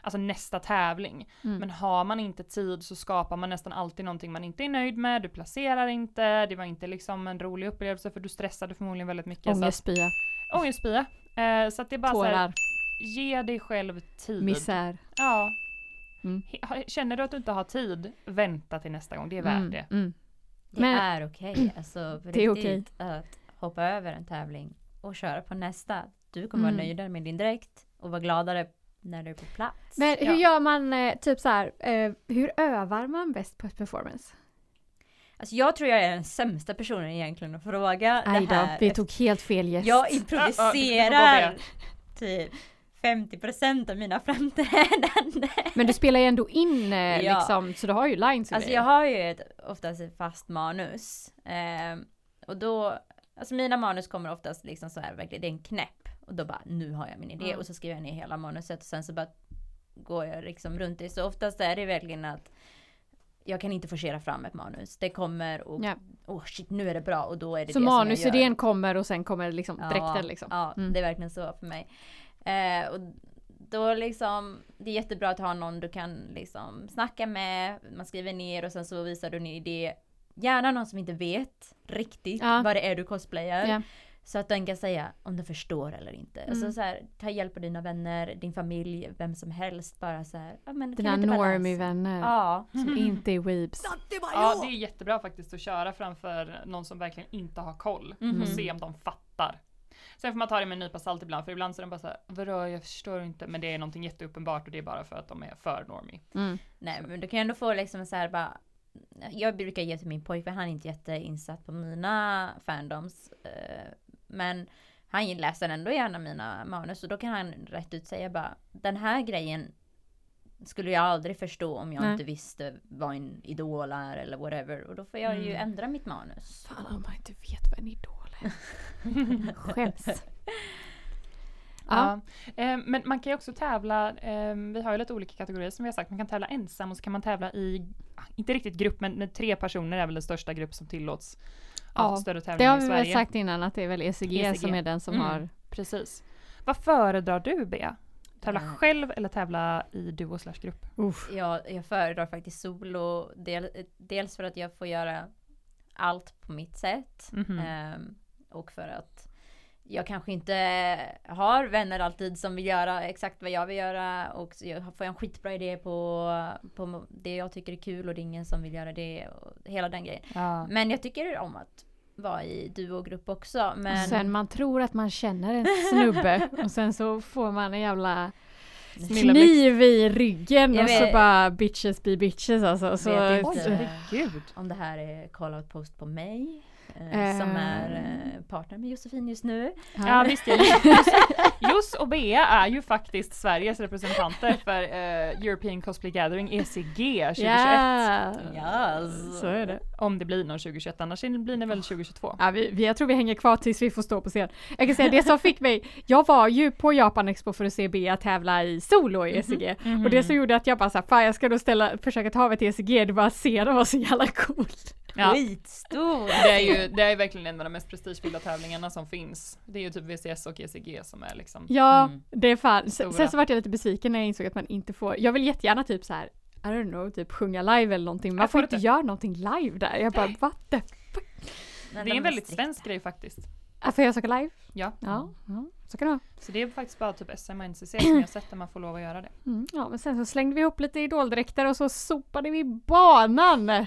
B: alltså nästa tävling.
A: Mm.
B: Men har man inte tid så skapar man nästan alltid någonting man inte är nöjd med, du placerar inte, det var inte liksom en rolig upplevelse för du stressade förmodligen väldigt mycket.
A: Ångestspya,
B: Ångestspya. Eh, så att det är bara så här,
A: tårar,
B: ge dig själv tid.
A: misär.
B: Ja.
A: Mm.
B: Känner du att du inte har tid, vänta till nästa gång, det är värt
A: Mm,
B: det.
A: mm.
C: Det
A: Men-
C: är okej. Alltså, på
A: Det är
C: riktigt, att hoppa över en tävling och köra på nästa. Du kommer
A: Mm.
C: vara nöjdare med din dräkt och vara gladare när du är på plats.
A: Men hur
B: Ja.
A: gör man, eh, typ så här, eh, hur övar man bäst på ett performance?
C: Alltså jag tror jag är den sämsta personen egentligen att fråga
A: Aj
C: det
A: då,
C: här.
A: vi tog helt fel gäst.
C: Jag
B: Ja, ja,
C: improviserar typ 50% av mina framträdanden.
A: Men du spelar ju ändå in eh,
C: Ja.
A: liksom, så du har ju lines
C: Alltså jag har ju ett, oftast ett fast manus. Ehm, och då, alltså mina manus kommer oftast liksom så här, verkligen, det är en knäpp. Och då bara, nu har jag min idé.
B: Mm.
C: Och så skriver jag ner hela manuset och sen så bara går jag liksom runt det. Så oftast är det verkligen att jag kan inte forcera fram ett manus. Det kommer och,
A: Ja.
C: åh shit nu är det bra och då är det
A: Så
C: det som jag
A: manusidén
C: gör.
A: kommer och sen kommer liksom dräkten liksom.
C: Ja,
A: Mm.
C: det är verkligen så för mig. Eh, och då liksom, det är jättebra att ha någon du kan liksom snacka med, man skriver ner och sen så visar du en idé. Gärna någon som inte vet riktigt
A: Ja.
C: vad det är du cosplayar. Så att den kan säga om den förstår eller inte.
A: Mm.
C: Alltså så här, ta hjälp av dina vänner, din familj, vem som helst. Bara så här, ja men kan
A: Dina normie-vänner
C: Ja.
A: som inte är weebs.
B: Ja, det är jättebra faktiskt att köra framför någon som verkligen inte har koll
C: Mhm.
B: och se om de fattar. Sen får man ta det med en nypa salt ibland, för ibland så är de bara såhär, vadå jag förstår inte, men det är någonting jätteuppenbart och det är bara för att de är för normie.
A: Mm.
C: Nej men du kan ju ändå få liksom så här bara Jag brukar ge till min pojkvän, han är inte jätteinsatt på mina fandoms eh, Men han läser ändå gärna mina manus och då kan han rätt ut säga bara Den här grejen skulle jag aldrig förstå om jag
A: Nej.
C: inte visste vad en idol är eller whatever och då får jag ju
B: Mm.
C: ändra mitt manus.
A: Fan om man inte vet vad en idol är. Skäms. Ja.
B: Ja. Eh, men man kan ju också tävla, eh, vi har ju lite olika kategorier som vi har sagt, man kan tävla ensam och så kan man tävla i, inte riktigt grupp, men med tre personer är väl den största grupp som tillåts
A: Ja,
B: större
A: Det
B: tävlingar
A: har
B: i
A: vi väl sagt innan att det är väl ECG,
B: ECG.
A: som är den som
B: Mm.
A: har
B: Precis. Vad föredrar du Bea? Tävla
C: Eh.
B: själv eller tävla i duo slash grupp?
A: Uff.
C: Jag, föredrar faktiskt solo, del, dels för att jag får göra allt på mitt sätt.
B: Mhm.
C: Ehm, och för att jag kanske inte har vänner alltid som vill göra exakt vad jag vill göra och så jag får en skitbra idé på, på det jag tycker är kul och det är ingen som vill göra det och hela den grejen.
B: Ja.
C: Men jag tycker om att vara i duogrupp också. Men
A: Och sen man tror att man känner en snubbe och sen så får man en jävla kniv i ryggen
C: Jag
A: och så
C: vet-
A: bara bitches be bitches alltså. Så,
B: Oj, herregud.
C: om det här är call out post på mig. Eh. Som är eh, partner med Josefin just nu.
B: Ja visst, ja. Jos- Jos och Bea är ju faktiskt Sveriges representanter för eh, European Cosplay Gathering ECG 2021.
A: Ja,
C: Yes.
A: så är det.
B: Om det blir någon 2021, annars blir det väl 2022.
A: Ja, vi, vi, jag tror vi hänger kvar tills vi får stå på scen. Jag kan säga det som fick mig, jag var ju på Japan Expo för att se Bea tävla i solo i ECG. Och det som gjorde att jag bara såhär, fan jag ska då ställa, försöka ta mig till ECG, det bara scenen var så jävla cool.
B: Ja.
C: Skitstor!
B: Det är ju det är verkligen en av de mest prestigefyllda tävlingarna som finns. Det är ju typ VCS och ECG som är liksom
A: Ja,
C: Mm.
A: det är fan. Sen, så vart jag lite besviken när jag insåg att man inte får, jag vill jättegärna typ så här. I don't know, typ sjunga live eller någonting. Man
B: Jag
A: får inte göra någonting live där. Jag bara, what the?
B: Det är en väldigt svensk grej faktiskt.
A: Ah, Får jag söka live?
B: Ja.
A: Ja, ja så kan det vara.
B: Så det är faktiskt bara typ SM och NCC som jag har sett där man får lov att göra det.
A: Mm, ja, men sen så slängde vi ihop lite idoldräkter och så sopade vi banan.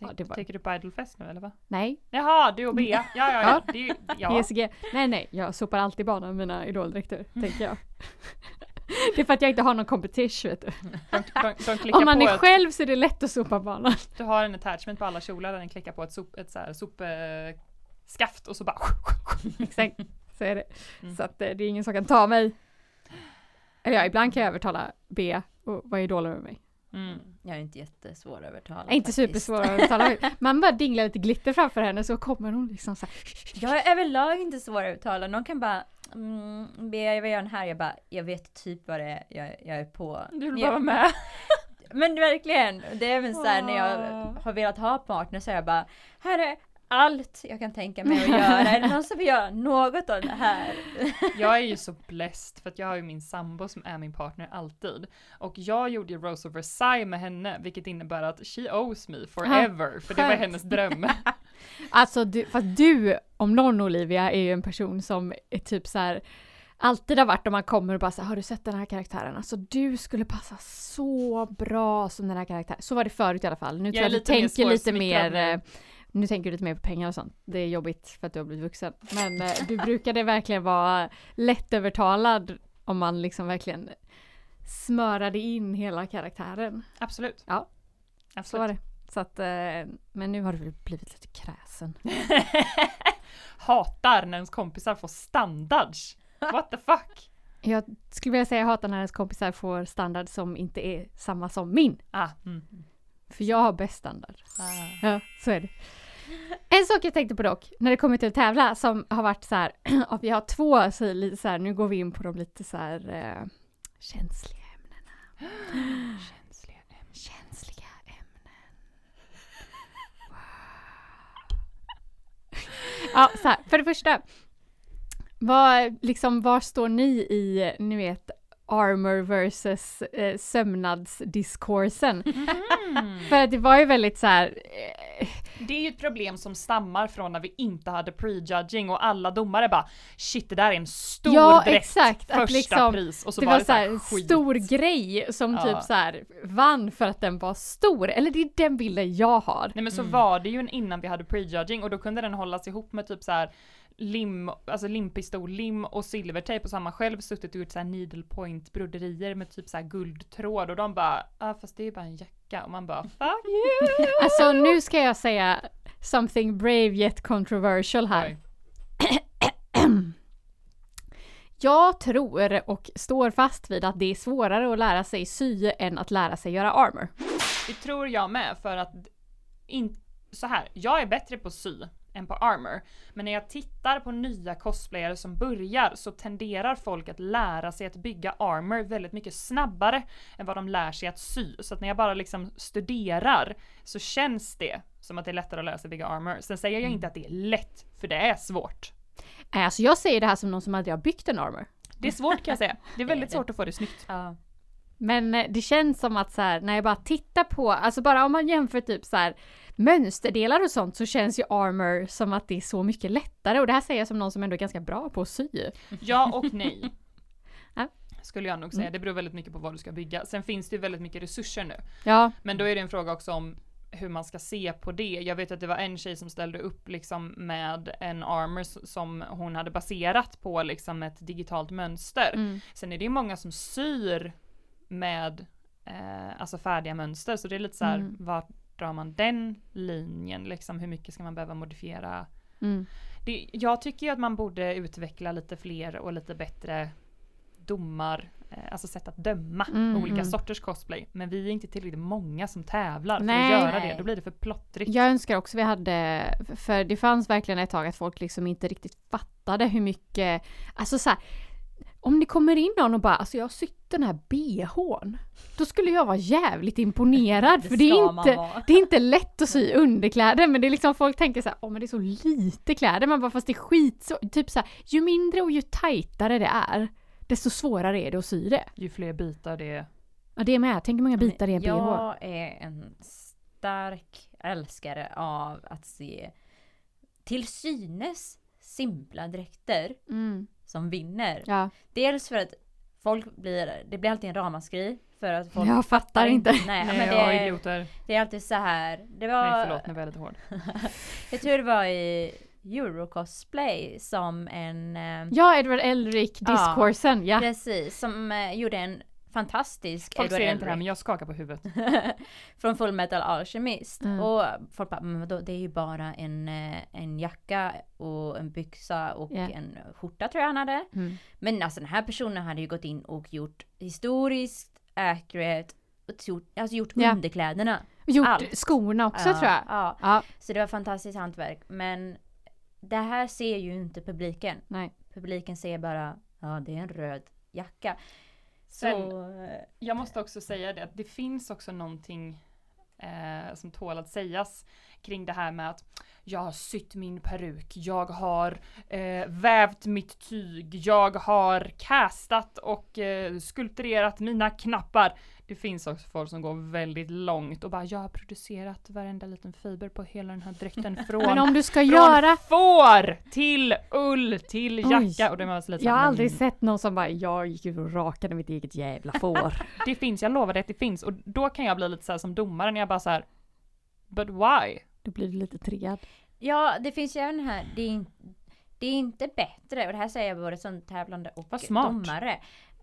A: Ja, det var-
B: Tänker du på Idolfest nu eller vad?
A: Nej,
B: Jaha, du och Bea. Ja, ja, ja. Det är, ju- ja.
A: Nej, nej, jag sopar alltid banan med mina idoldräkter, tänker jag. Det är för att jag inte har någon competition vet du.
B: De, de, de
A: Om man är
B: ett,
A: själv så är det lätt att sopa banan.
B: Du har en attachment på alla kjolar där den klickar på ett, sop, ett så här sopskaft och så bara
A: Exakt, så är det.
B: Mm.
A: Så att eh, det är ingen som kan ta mig. Eller ja, ibland kan jag övertala B och vara idoler med mig.
B: Mm.
C: Jag är inte jättesvår att övertala.
A: Jag är inte
C: faktiskt.
A: supersvår att övertala mig. Man bara dinglar lite glitter framför henne så kommer hon liksom så här.
C: Jag är överlag inte svår att övertala. Någon kan bara mm, be jag vill göra den här. Jag bara, jag vet typ vad det är jag, jag är på.
B: Du vill
C: Men
B: bara vara
C: jag,
B: med.
C: men verkligen, det är även så här när jag har velat ha partner så är jag bara, här är allt jag kan tänka mig att göra. Är det någon som vill göra något av det här?
B: Jag är ju så blessed för att jag har ju min sambo som är min partner alltid. Och jag gjorde ju Rose of Versailles med henne, vilket innebär att she owes me forever. för det var hennes dröm.
A: Alltså du, fast du om någon Olivia är ju en person som är typ så här alltid har varit om man kommer och bara så har du sett den här karaktären? Alltså du skulle passa så bra som den här karaktären. Så var det förut i alla fall. Nu
B: Jag
A: tror
B: är
A: jag du tänker lite mer nu. tänker du lite mer på pengar och sånt. Det är jobbigt för att du har blivit vuxen. Men eh, du brukade verkligen vara lättövertalad om man liksom verkligen smörade in hela karaktären.
B: Absolut.
A: Ja,
B: Absolut.
A: Så var det. Så att, eh, men nu har du väl blivit lite kräsen.
B: Hatar när ens kompisar får standards. What the fuck?
A: Jag skulle vilja säga jag hatar när ens kompisar får standard som inte är samma som min.
B: Ah, mm.
A: För jag har bäst standard.
B: ah.
A: Ja, så är det. En sak jag tänkte på dock, när det kommer till att tävla, som har varit så här, att vi har två, så lite så här, nu går vi in på de lite så här eh, känsliga ämnena.
B: Känsliga ämnen.
A: Känsliga ämnen. Wow. Ja, så här, för det första. Vad, liksom, var står ni i, ni vet, armor versus eh, sömnadsdiskursen?
B: Mm.
A: För att det var ju väldigt så här. Eh,
B: Det är ju ett problem som stammar från när vi inte hade prejudging och alla domare bara shit det där är en stor
A: Ja,
B: dräkt,
A: exakt, att
B: första
A: liksom,
B: pris och så
A: det
B: var
A: var
B: det
A: så här
B: så här skit.
A: stor grej som
B: Ja.
A: typ så här vann för att den var stor. Eller det är den bilden jag har.
B: Nej men så
C: Mm.
B: var det ju innan vi hade prejudging och då kunde den hållas ihop med typ så här lim, alltså limpistol, lim och silvertejp och så har man själv suttit och gjort så här needle point broderier med typ så här guldtråd och de bara ah, fast det är bara en jacka och man bara fuck you!
A: Alltså nu ska jag säga something brave yet controversial här. Jag tror och står fast vid att det är svårare att lära sig sy än att lära sig göra armor.
B: Det tror jag med för att in, så här, jag är bättre på sy än på armor. Men när jag tittar på nya cosplayare som börjar så tenderar folk att lära sig att bygga armor väldigt mycket snabbare än vad de lär sig att sy. Så att när jag bara liksom studerar så känns det som att det är lättare att lära sig bygga armor. Sen säger jag inte att det är lätt, för det är svårt.
A: Alltså jag säger det här som någon som aldrig har byggt en armor.
B: Det är svårt kan jag säga. Det är väldigt svårt att få det snyggt.
C: Ja.
A: Men eh, det känns som att så här, när jag bara tittar på, alltså bara om man jämför typ så här mönsterdelar och sånt så känns ju armor som att det är så mycket lättare och det här säger jag som någon som ändå är ganska bra på att sy.
B: Ja och nej. Skulle jag nog säga.
A: Mm.
B: Det beror väldigt mycket på vad du ska bygga. Sen finns det ju väldigt mycket resurser nu.
A: Ja,
B: Men då är det en fråga också om hur man ska se på det. Jag vet att det var en tjej som ställde upp liksom med en armor som hon hade baserat på liksom ett digitalt mönster.
A: mm.
B: Sen är det ju många som syr med eh, alltså färdiga mönster så det är lite så här,
A: Mm.
B: var drar man den linjen liksom? Hur mycket ska man behöva modifiera?
A: Mm.
B: Det, jag tycker ju att man borde utveckla lite fler och lite bättre domar, eh, alltså sätt att döma
A: Mm,
B: olika
A: mm.
B: sorters cosplay. Men vi är inte tillräckligt många som tävlar för
A: Nej.
B: att göra
C: Nej.
B: det. Då blir det för plottrigt.
A: Jag önskar också vi hade, för det fanns verkligen ett tag att folk liksom inte riktigt fattade hur mycket, alltså så här, om det kommer in någon och bara alltså jag har sytt den här bhn, då skulle jag vara jävligt imponerad för det är inte, det är inte lätt att sy underkläder men det är liksom folk tänker så här, åh men det är så lite kläder, man bara fast det är skit så, typ så här, ju mindre och ju tajtare det är, desto svårare är det att sy det.
B: Ju fler bitar det är.
A: Ja det är med, tänk hur många bitar det är bh.
C: Jag är en stark älskare av att se till synes simpla dräkter
A: Mm,
C: som vinner.
A: ja.
C: Dels för att folk blir, det blir alltid en ramaskri för att folk
A: Jag fattar inte.
C: Nej,
B: Nej,
C: men det, är,
B: idioter.
C: det är alltid så här. Det
B: Nej
C: var,
B: förlåt, nu var jag lite hård.
C: jag tror det var i Eurocosplay som en eh,
A: Ja, Edward Elric
C: Ja.
A: ja.
C: Precis, som eh, gjorde en fantastisk
B: Folk
C: Edward
B: ser inte det här
C: Elric
B: men jag skakar på huvudet.
C: från Full Metal Alchemist.
A: Mm.
C: Och folk bara, men vadå, det är ju bara en, eh, en jacka och en byxa och
A: Ja.
C: en skjorta tror jag han hade.
A: Mm.
C: Men alltså den här personen hade ju gått in och gjort historiskt accurate och gjort, alltså gjort
A: Ja.
C: underkläderna.
A: Gjort
C: Allt.
A: skorna också
C: Ja,
A: tror jag.
C: Ja,
A: Ja,
C: så det var fantastiskt hantverk. Men det här ser ju inte publiken.
A: nej.
C: Publiken ser bara, ja det är en röd jacka.
B: Sen-
C: Så, eh,
B: Jag måste också säga det att det finns också någonting eh, som tål att sägas kring det här med att jag har sytt min peruk, jag har eh, vävt mitt tyg, jag har castat och eh, skulpterat mina knappar. Det finns också folk som går väldigt långt och bara jag har producerat varenda liten fiber på hela den här dräkten
A: Men
B: från
A: om du ska
B: från
A: göra...
B: får till ull till
A: Oj.
B: jacka och det lite
A: Jag har aldrig
B: men
A: sett någon som bara jag gick ut och rakade mitt eget jävla får.
B: Det finns, jag lovar dig att det finns och då kan jag bli lite så här som domare när jag bara så här. But why?
A: Då blir du lite triggad.
C: ja det finns ju även här, det är, det är inte bättre, och det här säger jag både som tävlande och
B: Vad smart.
C: domare.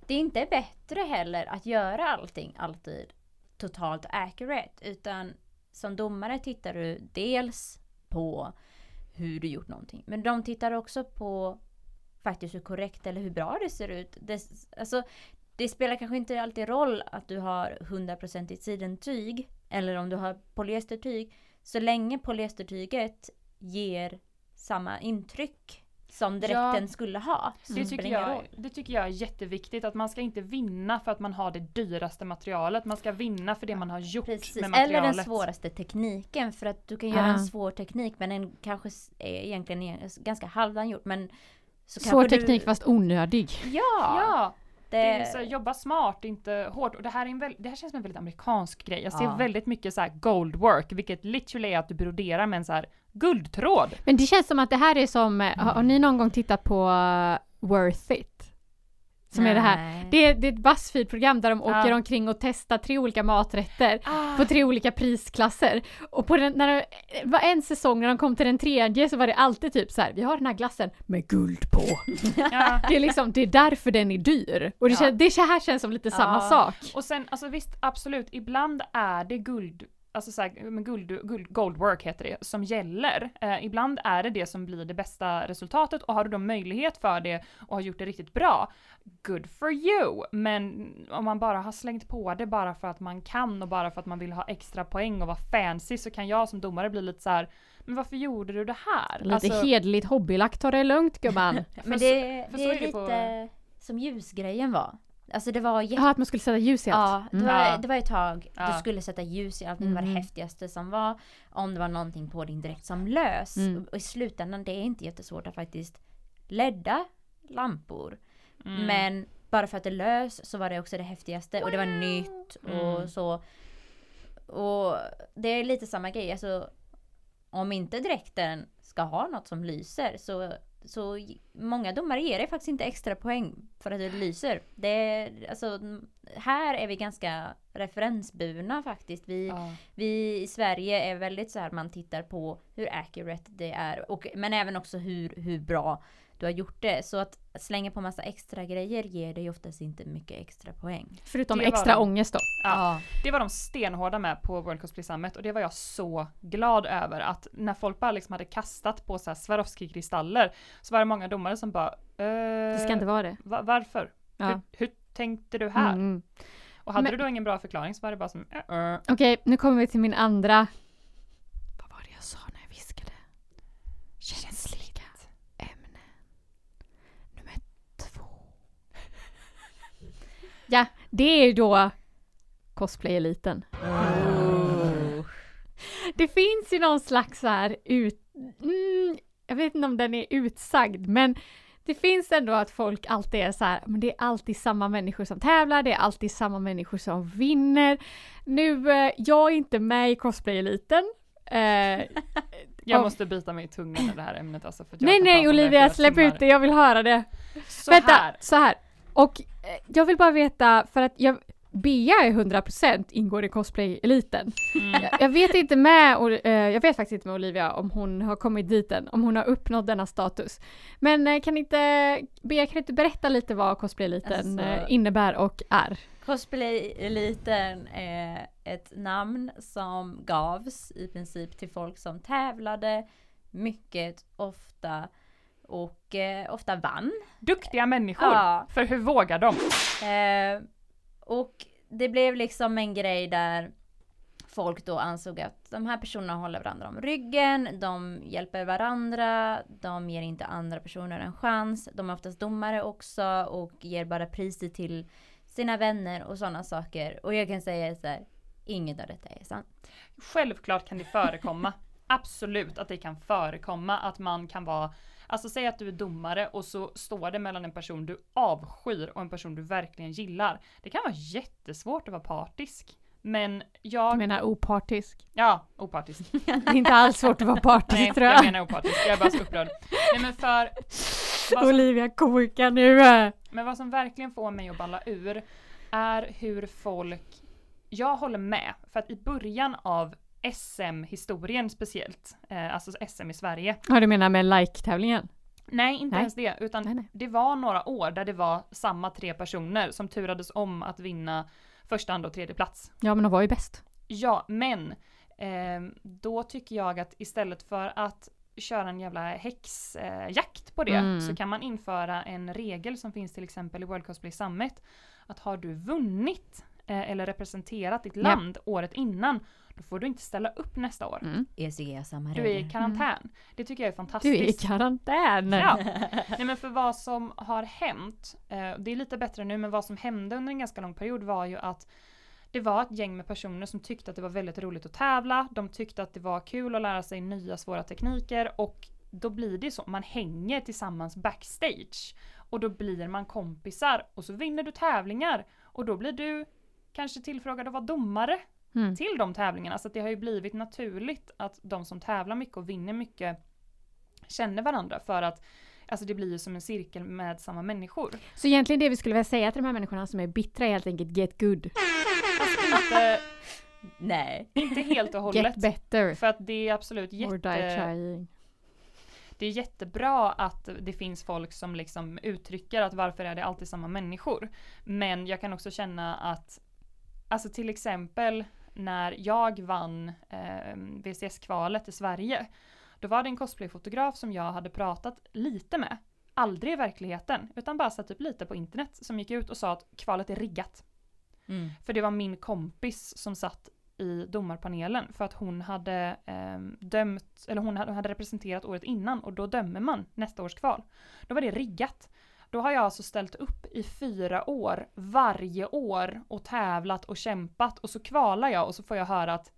C: Det är inte bättre heller att göra allting alltid totalt accurate, utan som domare tittar du dels på hur du gjort någonting, men de tittar också på faktiskt hur korrekt eller hur bra det ser ut. Det, alltså, det spelar kanske inte alltid roll att du har 100% sidentyg eller om du har polyestertyg. Så länge polyestertyget ger samma intryck som dräkten
B: Ja.
C: skulle ha.
B: Det,
C: det
B: tycker jag, det tycker jag är jätteviktigt att man ska inte vinna för att man har det dyraste materialet. Man ska vinna för det man har gjort
C: Precis.
B: med
C: Eller
B: materialet.
C: den svåraste tekniken för att du kan göra
A: Ah.
C: en svår teknik men den kanske egentligen är ganska halvdan gjort men så
A: Svår teknik
C: du,
A: fast onödig.
C: Ja!
B: Ja, det är
C: det,
B: så, här, jobba smart, inte hårt. Och det här, är en väl, det här känns som en väldigt amerikansk grej. Jag ser
C: Ja.
B: väldigt mycket så här gold work, vilket literally är att du broderar med en så här guldtråd.
A: Men det känns som att det här är som, eh, har, ni någon gång tittat på uh, Worth It? Som är det här.
C: Nej.
A: Det är, det är ett Buzzfeed-program där de åker
B: Ja.
A: omkring och testar tre olika maträtter
B: Ah.
A: på tre olika prisklasser. Och på den, när det var en säsong när de kom till den tredje så var det alltid typ så här: vi har den här glassen med guld på.
B: Ja.
A: Det är liksom, det är därför den är dyr. Och det,
C: Ja.
A: kän, det här känns som lite samma sak.
B: Och sen, alltså visst, absolut, ibland är det guld, alltså så här, men guld, guld, gold work heter det, som gäller. Eh, ibland är det det som blir det bästa resultatet och har du då möjlighet för det och har gjort det riktigt bra, good for you! Men om man bara har slängt på det bara för att man kan och bara för att man vill ha extra poäng och vara fancy så kan jag som domare bli lite så här. men varför gjorde du det här?
A: Lite
B: Alltså,
A: hederligt hobbylagt, ta det lugnt gumman.
C: Men det, det
B: så
C: är
B: är det
C: lite
B: på-
C: som ljusgrejen var. Alltså det var jätte...
A: Jaha, att man skulle sätta ljus i allt.
C: Ja, det
A: Mm.
C: var,
B: Ja.
C: det var ett tag
B: Ja.
C: du skulle sätta ljus i allting. Det var det
A: Mhm.
C: häftigaste som var. Om det var någonting på din dräkt som lös.
A: Mm.
C: Och i slutändan, det är inte jättesvårt att faktiskt ledda lampor.
B: mm.
C: Men bara för att det lös så var det också det häftigaste och det var nytt och
B: Mm.
C: så. Och det är lite samma grej, alltså om inte dräkten ska ha något som lyser så, så många domare ger dig faktiskt inte extra poäng för att det lyser. Det är, alltså, här är vi ganska referensburna faktiskt. Vi,
B: Ja.
C: vi i Sverige är väldigt så här man tittar på hur accurate det är och, men även också hur, hur bra du har gjort det. Så att slänga på massa extra grejer ger dig oftast inte mycket extra poäng.
A: Förutom
B: Det
A: extra
B: de.
A: ångest då.
B: Ja. Det var de stenhårda med på World Cosplay Summit och det var jag så glad över att när folk bara liksom hade kastat på så här Swarovski-kristaller så var det många domare som bara
A: Det
B: eh,
A: ska inte vara det.
B: va- Varför?
A: Ja.
B: Hur, hur tänkte du här?
A: Mm.
B: Och hade
A: Men-
B: du då ingen bra förklaring så var det bara som eh, eh.
A: Okej, nu kommer vi till min andra. Vad var det jag sa när jag viskade? Känsliga ämnen. Nummer två. Ja, det är då cosplay-eliten. Det finns ju någon slags så här ut... Mm, jag vet inte om den är utsagd, men det finns ändå att folk alltid är så här, men det är alltid samma människor som tävlar, det är alltid samma människor som vinner. Nu, eh, jag är inte med i cosplay-eliten. Eh,
B: Jag
A: Ja.
B: måste bita mig i tungan i det här ämnet alltså. För
A: nej, nej Olivia, släpp ut det, jag vill höra det.
B: Så
A: Vänta,
B: här.
A: så här. Och eh, jag vill bara veta, för att jag, Bea är 100% ingår i cosplay-eliten.
B: Mm.
A: Jag, jag vet inte med, och, eh, jag vet faktiskt inte med Olivia om hon har kommit dit än, om hon har uppnått denna status. Men eh, kan inte, Bea kan inte berätta lite vad cosplay-eliten
C: Alltså-
A: eh, innebär och är?
C: Cosplay-eliten är ett namn som gavs i princip till folk som tävlade mycket ofta och eh, ofta vann.
B: Duktiga människor.
C: Ja.
B: För hur vågar de?
C: Eh, och det blev liksom en grej där folk då ansåg att de här personerna håller varandra om ryggen, de hjälper varandra, de ger inte andra personer en chans, de är oftast domare också och ger bara priser till sina vänner och sådana saker. Och jag kan säga så här, inget av detta är sant.
B: Självklart kan det förekomma. Absolut att det kan förekomma att man kan vara Alltså säg att du är domare och så står det mellan en person du avskyr och en person du verkligen gillar. Det kan vara jättesvårt att vara partisk. Men jag...
A: Jag menar opartisk.
B: Ja, opartisk.
A: Det är inte alls svårt att vara partisk
B: Nej,
A: tror
B: jag
A: jag.
B: menar opartisk. Jag är bara så upprörd. Nej men för... Som,
A: Olivia kokar nu.
B: men vad som verkligen får mig att balla ur är hur folk... Jag håller med. För att i början av SM-historien speciellt, eh, alltså SM i Sverige,
A: Ja, du menar med like-tävlingen?
B: Nej, inte
A: Nej.
B: ens det. Utan
A: Nej, nej.
B: det var några år där det var samma tre personer som turades om att vinna första, andra och tredje plats.
A: Ja, men de var ju bäst.
B: Ja, men ehm, då tycker jag att istället för att köra en jävla häxjakt eh, på det
A: Mm.
B: så kan man införa en regel som finns till exempel i World Cosplay Summit. Att har du vunnit eh, eller representerat ditt
A: Ja.
B: land året innan då får du inte ställa upp nästa år.
A: Mm.
B: Du är i karantän. Det tycker jag är
A: Du
B: fantastiskt.
A: är i karantän.
B: Ja. Nej men för vad som har hänt, eh, det är lite bättre nu, men vad som hände under en ganska lång period var ju att det var ett gäng med personer som tyckte att det var väldigt roligt att tävla, de tyckte att det var kul att lära sig nya svåra tekniker och då blir det så, man hänger tillsammans backstage och då blir man kompisar och så vinner du tävlingar och då blir du kanske tillfrågad att vara domare
A: Mm.
B: till de tävlingarna. Så att det har ju blivit naturligt att de som tävlar mycket och vinner mycket känner varandra för att alltså det blir ju som en cirkel med samma människor.
A: Så egentligen det vi skulle vilja säga till de här människorna som är bittra är helt enkelt get good.
B: Alltså inte,
C: Nej.
B: inte helt och hållet.
A: Get better.
B: För att det är absolut
A: Or die
B: jätte,
A: trying.
B: det är jättebra att det finns folk som liksom uttrycker att varför är det alltid samma människor. Men jag kan också känna att, alltså till exempel när jag vann eh, VCS-kvalet i Sverige, då var det en cosplayfotograf som jag hade pratat lite med. Aldrig i verkligheten, utan bara satt upp lite på internet som gick ut och sa att kvalet är riggat.
C: Mm.
B: För det var min kompis som satt i domarpanelen för att hon hade eh, dömt, eller hon hade, hade representerat året innan och då dömer man nästa års kval. Då var det riggat. Då har jag alltså ställt upp i fyra år, varje år och tävlat och kämpat och så kvalar jag och så får jag höra att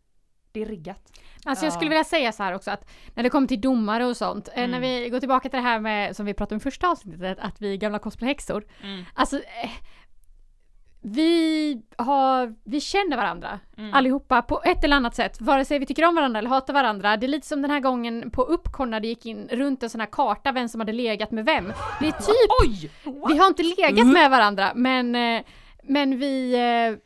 B: Det är riggat.
A: Alltså jag
C: Ja.
A: skulle vilja säga så här också att när det kommer till domare och sånt, eh,
B: Mm.
A: när vi går tillbaka till det här med som vi pratade om i första avsnittet, att vi är gamla cosplayhäxor. Alltså eh, vi har, vi känner varandra
B: Mm.
A: allihopa på ett eller annat sätt, vare sig vi tycker om varandra eller hatar varandra. Det är lite som den här gången på Uppcon när det gick in runt en sån här karta vem som hade legat med vem. Det är typ,
B: Oj!
A: vi har inte legat med varandra men, eh, men vi eh,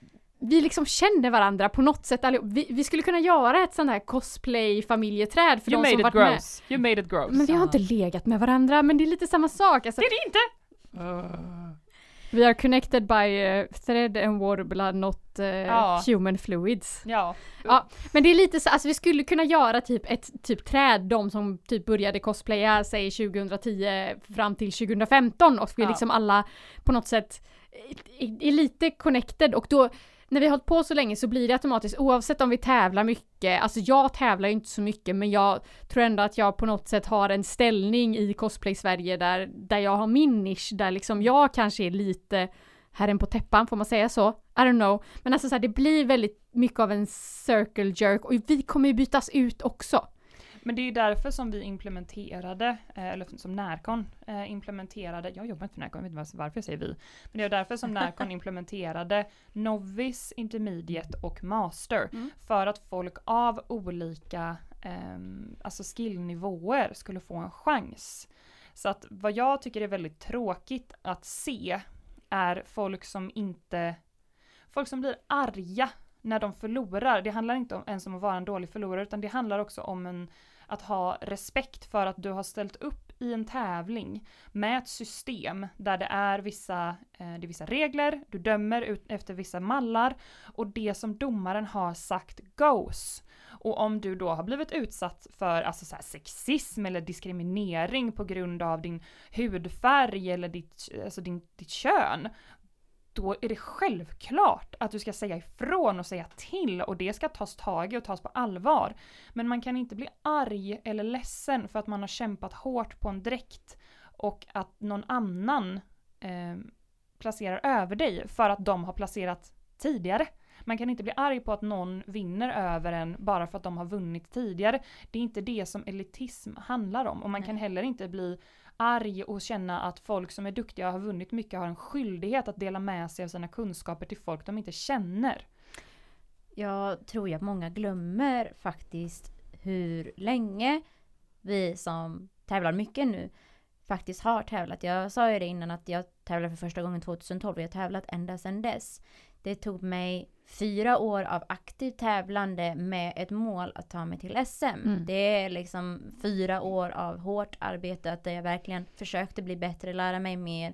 A: vi liksom känner varandra på något sätt allihop. Vi, vi skulle kunna göra ett sånt här cosplay-familjeträd för
B: You
A: de som
B: made
A: varit
B: it
A: med.
B: gross. You made it gross.
A: Men vi har inte legat med varandra, men det är lite samma sak. Alltså,
B: Det är det inte!
A: We are connected by uh, thread and water blood, not uh,
B: Ja.
A: human fluids.
B: Ja.
A: Ja, men det är lite så, alltså vi skulle kunna göra typ ett typ träd, de som typ började cosplaya, säg 2010 fram till 2015 och vi
B: Ja.
A: liksom alla på något sätt är lite connected och då när vi har hållit på så länge så blir det automatiskt oavsett om vi tävlar mycket, alltså jag tävlar ju inte så mycket men jag tror ändå att jag på något sätt har en ställning i cosplay-Sverige där, där jag har min nisch, där liksom jag kanske är lite herren på täppan, får man säga så? I don't know. Men alltså så här, det blir väldigt mycket av en circle jerk och vi kommer ju bytas ut också.
B: Men det är ju därför som vi implementerade, eh, eller som Närcon eh, implementerade, jag jobbar inte för Närcon, jag vet inte varför jag säger vi, men det är därför som Närcon implementerade Novice, Intermediate och Master.
A: Mm.
B: För att folk av olika ehm, alltså skillnivåer skulle få en chans. Så att vad jag tycker är väldigt tråkigt att se är folk som inte, folk som blir arga när de förlorar. Det handlar inte om, ens om att vara en dålig förlorare utan det handlar också om en, att ha respekt för att du har ställt upp i en tävling med ett system där det är vissa, eh, det är vissa regler, du dömer ut efter vissa mallar och det som domaren har sagt goes. Och om du då har blivit utsatt för alltså så här sexism eller diskriminering på grund av din hudfärg eller ditt, alltså din, ditt kön, då är det självklart att du ska säga ifrån och säga till och det ska tas tag i och tas på allvar. Men man kan inte bli arg eller ledsen för att man har kämpat hårt på en dräkt och att någon annan eh, placerar över dig för att de har placerat tidigare. Man kan inte bli arg på att någon vinner över en bara för att de har vunnit tidigare. Det är inte det som elitism handlar om och man kan heller inte bli arg och känna att folk som är duktiga och har vunnit mycket har en skyldighet att dela med sig av sina kunskaper till folk de inte känner.
C: Jag tror ju att många glömmer faktiskt hur länge vi som tävlar mycket nu faktiskt har tävlat. Jag sa ju det innan att jag tävlade för första gången 2012 och jag har tävlat ända sedan dess. Det tog mig fyra år av aktivt tävlande med ett mål att ta mig till SM.
A: Mm.
C: Det är liksom fyra år av hårt arbete där jag verkligen försökte bli bättre, lära mig mer.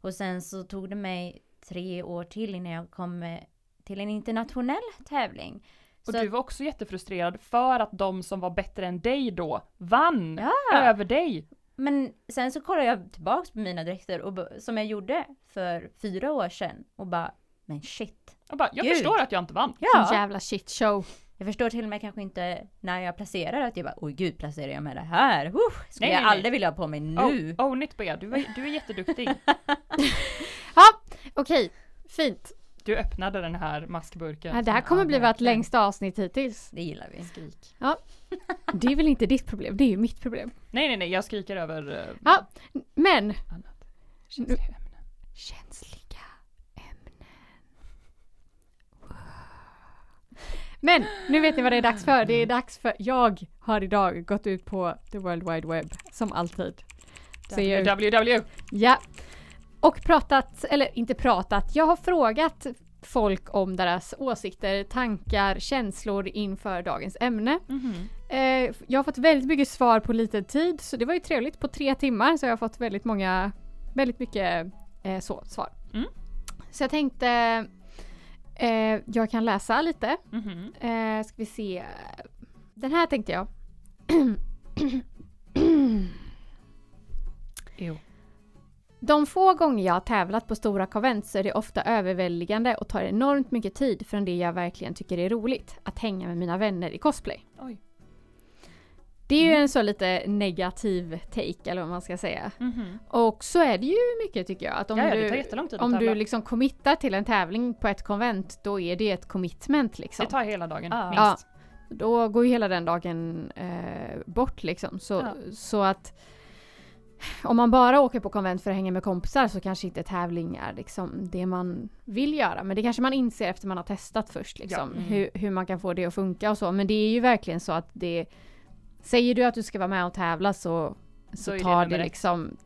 C: Och sen så tog det mig tre år till innan jag kom eh, till en internationell tävling.
B: Och
C: Så
B: du var också jättefrustrerad för att de som var bättre än dig då vann
C: Ja.
B: över dig.
C: Men sen så kollar jag tillbaks på mina dräkter och, som jag gjorde för fyra år sedan och bara Men shit.
B: Och bara, jag
C: Gud.
B: förstår att jag inte vann.
A: Ja.
C: Ja,
A: Jävla shit show.
C: jag förstår till och med kanske inte när jag placerar att jag bara oj gud placerar jag med det här? Uh, skulle
B: Nej,
C: jag
B: nej, nej.
C: aldrig vilja ha på mig nu.
B: Oh, own it Bea, du är, du är jätteduktig.
A: Okej, fint.
B: Du öppnade den här maskburken.
A: Ja, det här kommer bli vårt längsta avsnitt hittills.
C: Det gillar vi.
B: skrik.
A: Det är väl inte ditt problem, det är ju mitt problem.
B: Nej nej nej, jag skriker över uh,
A: Ja, men
B: annat. Känsliga ämnen.
A: känsliga ämnen. Men nu vet ni vad det är dags för. Det är dags för, jag har idag gått ut på the world wide web som alltid.
B: WWW.
A: ja. Och pratat, eller inte pratat, jag har frågat folk om deras åsikter, tankar, känslor inför dagens ämne.
B: Mhm.
A: Eh, jag har fått väldigt mycket svar på lite tid, så det var ju trevligt. På tre timmar så har jag fått väldigt många, väldigt mycket eh, så, svar.
B: Mm.
A: Så jag tänkte, eh, jag kan läsa lite.
B: Mhm.
A: Eh, ska vi se. Den här tänkte jag.
B: Jo.
A: De få gånger jag har tävlat på stora konvent så är det ofta överväldigande och tar enormt mycket tid från det jag verkligen tycker är roligt. Att hänga med mina vänner i cosplay.
B: Oj.
A: Det är ju
B: Mm.
A: en så lite negativ take eller vad man ska säga.
B: Mhm.
A: Och så är det ju mycket tycker jag. Att om
B: Ja, ja, det
A: du,
B: tar jättelång tid
A: om du liksom committar till en tävling på ett konvent då är det ett commitment liksom.
B: Det tar hela dagen,
C: Ja.
A: Ja.
B: minst.
A: då går ju hela den dagen eh, bort liksom. Så,
B: Ja.
A: så att om man bara åker på konvent för att hänga med kompisar så kanske inte tävling är liksom det man vill göra. Men det kanske man inser efter man har testat först liksom.
C: Ja. Mm.
A: Hur, hur man kan få det att funka och så. Men det är ju verkligen så att det Säger du att du ska vara med och tävla så,
B: Så
A: så
B: det
A: tar det
B: ett.
A: liksom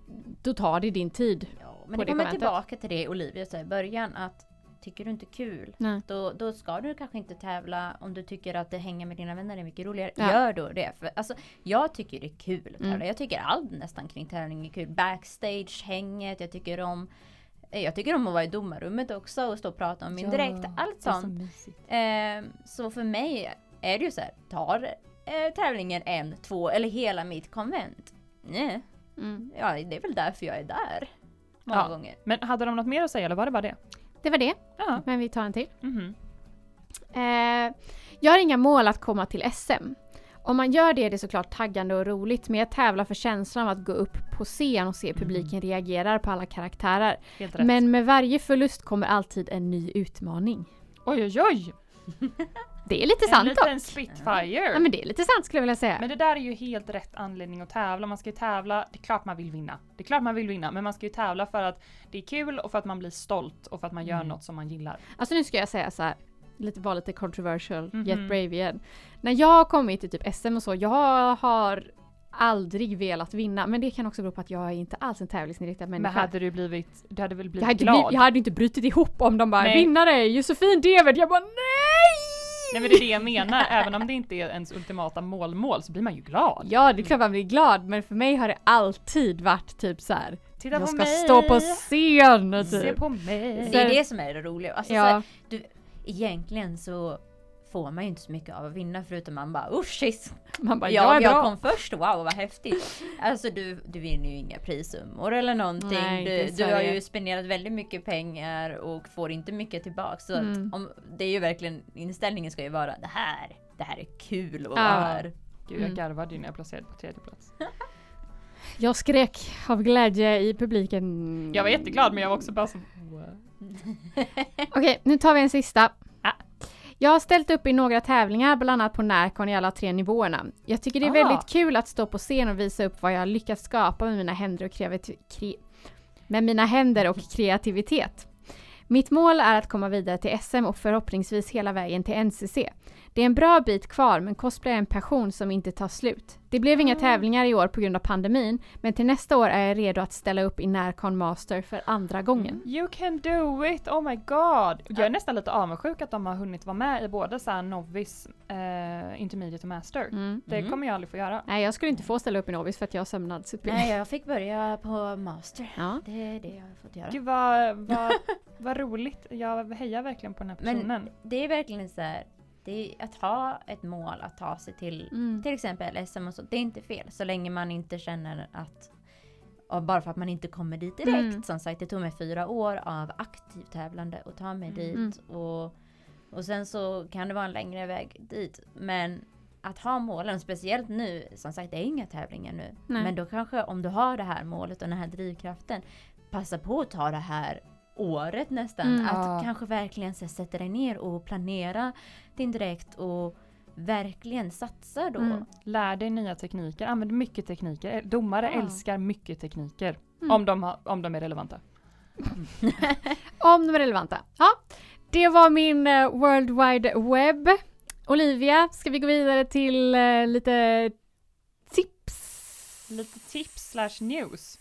A: Då tar det din tid.
C: Ja, men det
A: det
C: kommer tillbaka till det Olivia sa i början att tycker du inte kul
A: Nej.
C: då, då ska du kanske inte tävla om du tycker att det hänga med dina vänner är mycket roligare.
A: Ja.
C: Gör då det. För, alltså, jag tycker det är kul att tävla.
A: Mm.
C: Jag tycker allt nästan kring tävling är kul. Backstage-hänget, jag tycker om eh, jag tycker om att vara i domarrummet också och stå och prata om min direkt. Allt sånt. Eh, så för mig är det ju så här, tar eh, tävlingen en, två eller hela mitt konvent? Nej,
A: Mm.
C: ja, det är väl därför jag är där. Många
B: Ja.
C: gånger.
B: Men hade de något mer att säga eller var det bara det?
A: Det var det.
B: Ja.
A: Men vi tar en till.
B: Mhm.
A: Eh, jag har inga mål att komma till SM. Om man gör det är det såklart taggande och roligt men jag tävlar för känslan av att gå upp på scen och se hur publiken reagerar på alla karaktärer.
B: Helt rätt.
A: Men med varje förlust kommer alltid en ny utmaning.
B: Oj oj oj!
A: Det är lite
B: En
A: sant
B: liten
A: dock.
B: spitfire!
A: Ja men det är lite sant skulle jag vilja säga.
B: Men det där är ju helt rätt anledning att tävla. Man ska ju tävla, det är klart man vill vinna. Det är klart man vill vinna, men man ska ju tävla för att det är kul och för att man blir stolt och för att man gör
C: Mm.
B: något som man gillar.
A: Alltså nu ska jag säga så här. Lite, vara lite controversial,
B: Mhm.
A: get brave igen. När jag har kommit till typ SM och så, jag har aldrig velat vinna. Men det kan också bero på att jag är inte alls en tävlingsinriktad människa.
B: Men hade du blivit, du hade väl blivit
A: jag, hade
B: glad?
A: blivit, jag hade inte brutit ihop om de bara
B: Nej.
A: vinnare Josefin David. Jag bara nej!
B: Nej men det är det jag menar, även om det inte är ens ultimata målmål så blir man ju glad.
A: Ja det är klart man blir glad men för mig har det alltid varit typ så här.
B: Titta
A: jag
B: på
A: ska
B: mig!
A: stå på scen
B: Se
A: typ.
B: på mig!
C: Det är det som är det roliga. Alltså, så
A: Ja,
C: här, egentligen så får man ju inte så mycket av att vinna förutom man bara usch shit,
A: man bara jag
C: jag, jag kom först, wow vad häftigt. Alltså du, du vinner ju inga prissummor eller någonting.
A: Nej,
C: du, du har ju spenderat väldigt mycket pengar och får inte mycket tillbaka. Så
A: Mm.
C: att om, det är ju verkligen, inställningen ska ju vara det här, det här är kul att
A: Ja.
C: vara här.
B: Gud jag
A: Mm.
B: garvade ju när jag placerade på tredje plats.
A: Jag skrek av glädje i publiken.
B: Jag var jätteglad men jag var också bara så...
A: Okej, nu tar vi en sista. Jag har ställt upp i några tävlingar, bland annat på Närcon i alla tre nivåerna. Jag tycker det är
B: Ah.
A: väldigt kul att stå på scen och visa upp vad jag har lyckats skapa med mina händer och, kreativ- kre- med mina händer och kreativitet. Mitt mål är att komma vidare till SM och förhoppningsvis hela vägen till NCC. Det är en bra bit kvar men cosplay är en passion som inte tar slut. Det blev inga
B: Ah.
A: tävlingar i år på grund av pandemin men till nästa år är jag redo att ställa upp i Närcon Master för andra gången.
B: You can do it! Oh my god! Jag är nästan lite avundsjuk att de har hunnit vara med i både så här Novice, eh, Intermediate och Master.
A: Mm.
B: Det
C: Mm.
B: kommer jag aldrig få göra.
A: Nej, jag skulle inte få ställa upp i Novis för att jag har sömnadsutbildning.
C: Nej, jag fick börja på master.
A: Ja.
C: Det är det jag har fått göra.
B: Gud vad, vad, vad roligt. Jag hejar verkligen på den här
C: Men-
B: personen.
C: Det är verkligen så här, det är att ha ett mål att ta sig till
A: Mm.
C: till exempel SM och så, det är inte fel så länge man inte känner att bara för att man inte kommer dit direkt.
A: Mm.
C: Som sagt, det tog mig fyra år av aktivt tävlande att ta mig
A: Mm.
C: dit. Och, och sen så kan det vara en längre väg dit. Men att ha målen, speciellt nu, som sagt det är inga tävlingar nu.
A: Nej.
C: Men då kanske om du har det här målet och den här drivkraften, passa på att ta det här året nästan.
A: Mm.
C: Att
B: Ja.
C: kanske verkligen så, sätta dig ner och planera din direkt och verkligen satsa då.
A: Mm.
B: Lär dig nya tekniker, använd mycket tekniker. Domare
C: Ja.
B: älskar mycket tekniker.
A: Mm.
B: Om, de har, om de är relevanta.
A: Om de är relevanta. Ja, det var min eh, World Wide Web. Olivia, ska vi gå vidare till eh, lite tips?
B: Lite tips slash news.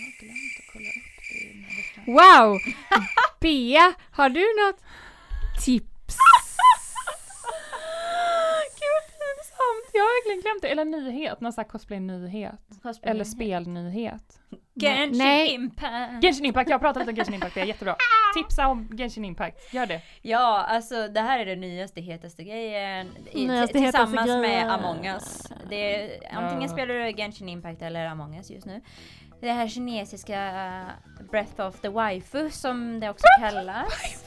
B: Jag har glömt att kolla upp det i den här veckan.
A: Wow! Bea, har du något tips?
B: Gud vad pinsamt! Jag har verkligen glömt det. Eller nyhet, någon sån här cosplay-nyhet.
C: Cosplay.
B: Eller spelnyhet.
C: Genshin
A: Nej.
C: Impact!
B: Genshin Impact, jag har pratat lite om Genshin Impact, det är jättebra. Tipsa om Genshin Impact, gör det.
C: Ja, alltså det här är den nyaste hetaste grejen. I,
A: Nyaste,
C: t-
A: hetaste
C: tillsammans
A: grejen.
C: med Among us. Det är, antingen
B: Ja.
C: spelar du Genshin Impact eller Among us just nu. Det här kinesiska uh, Breath of the Waifu som det också kallas.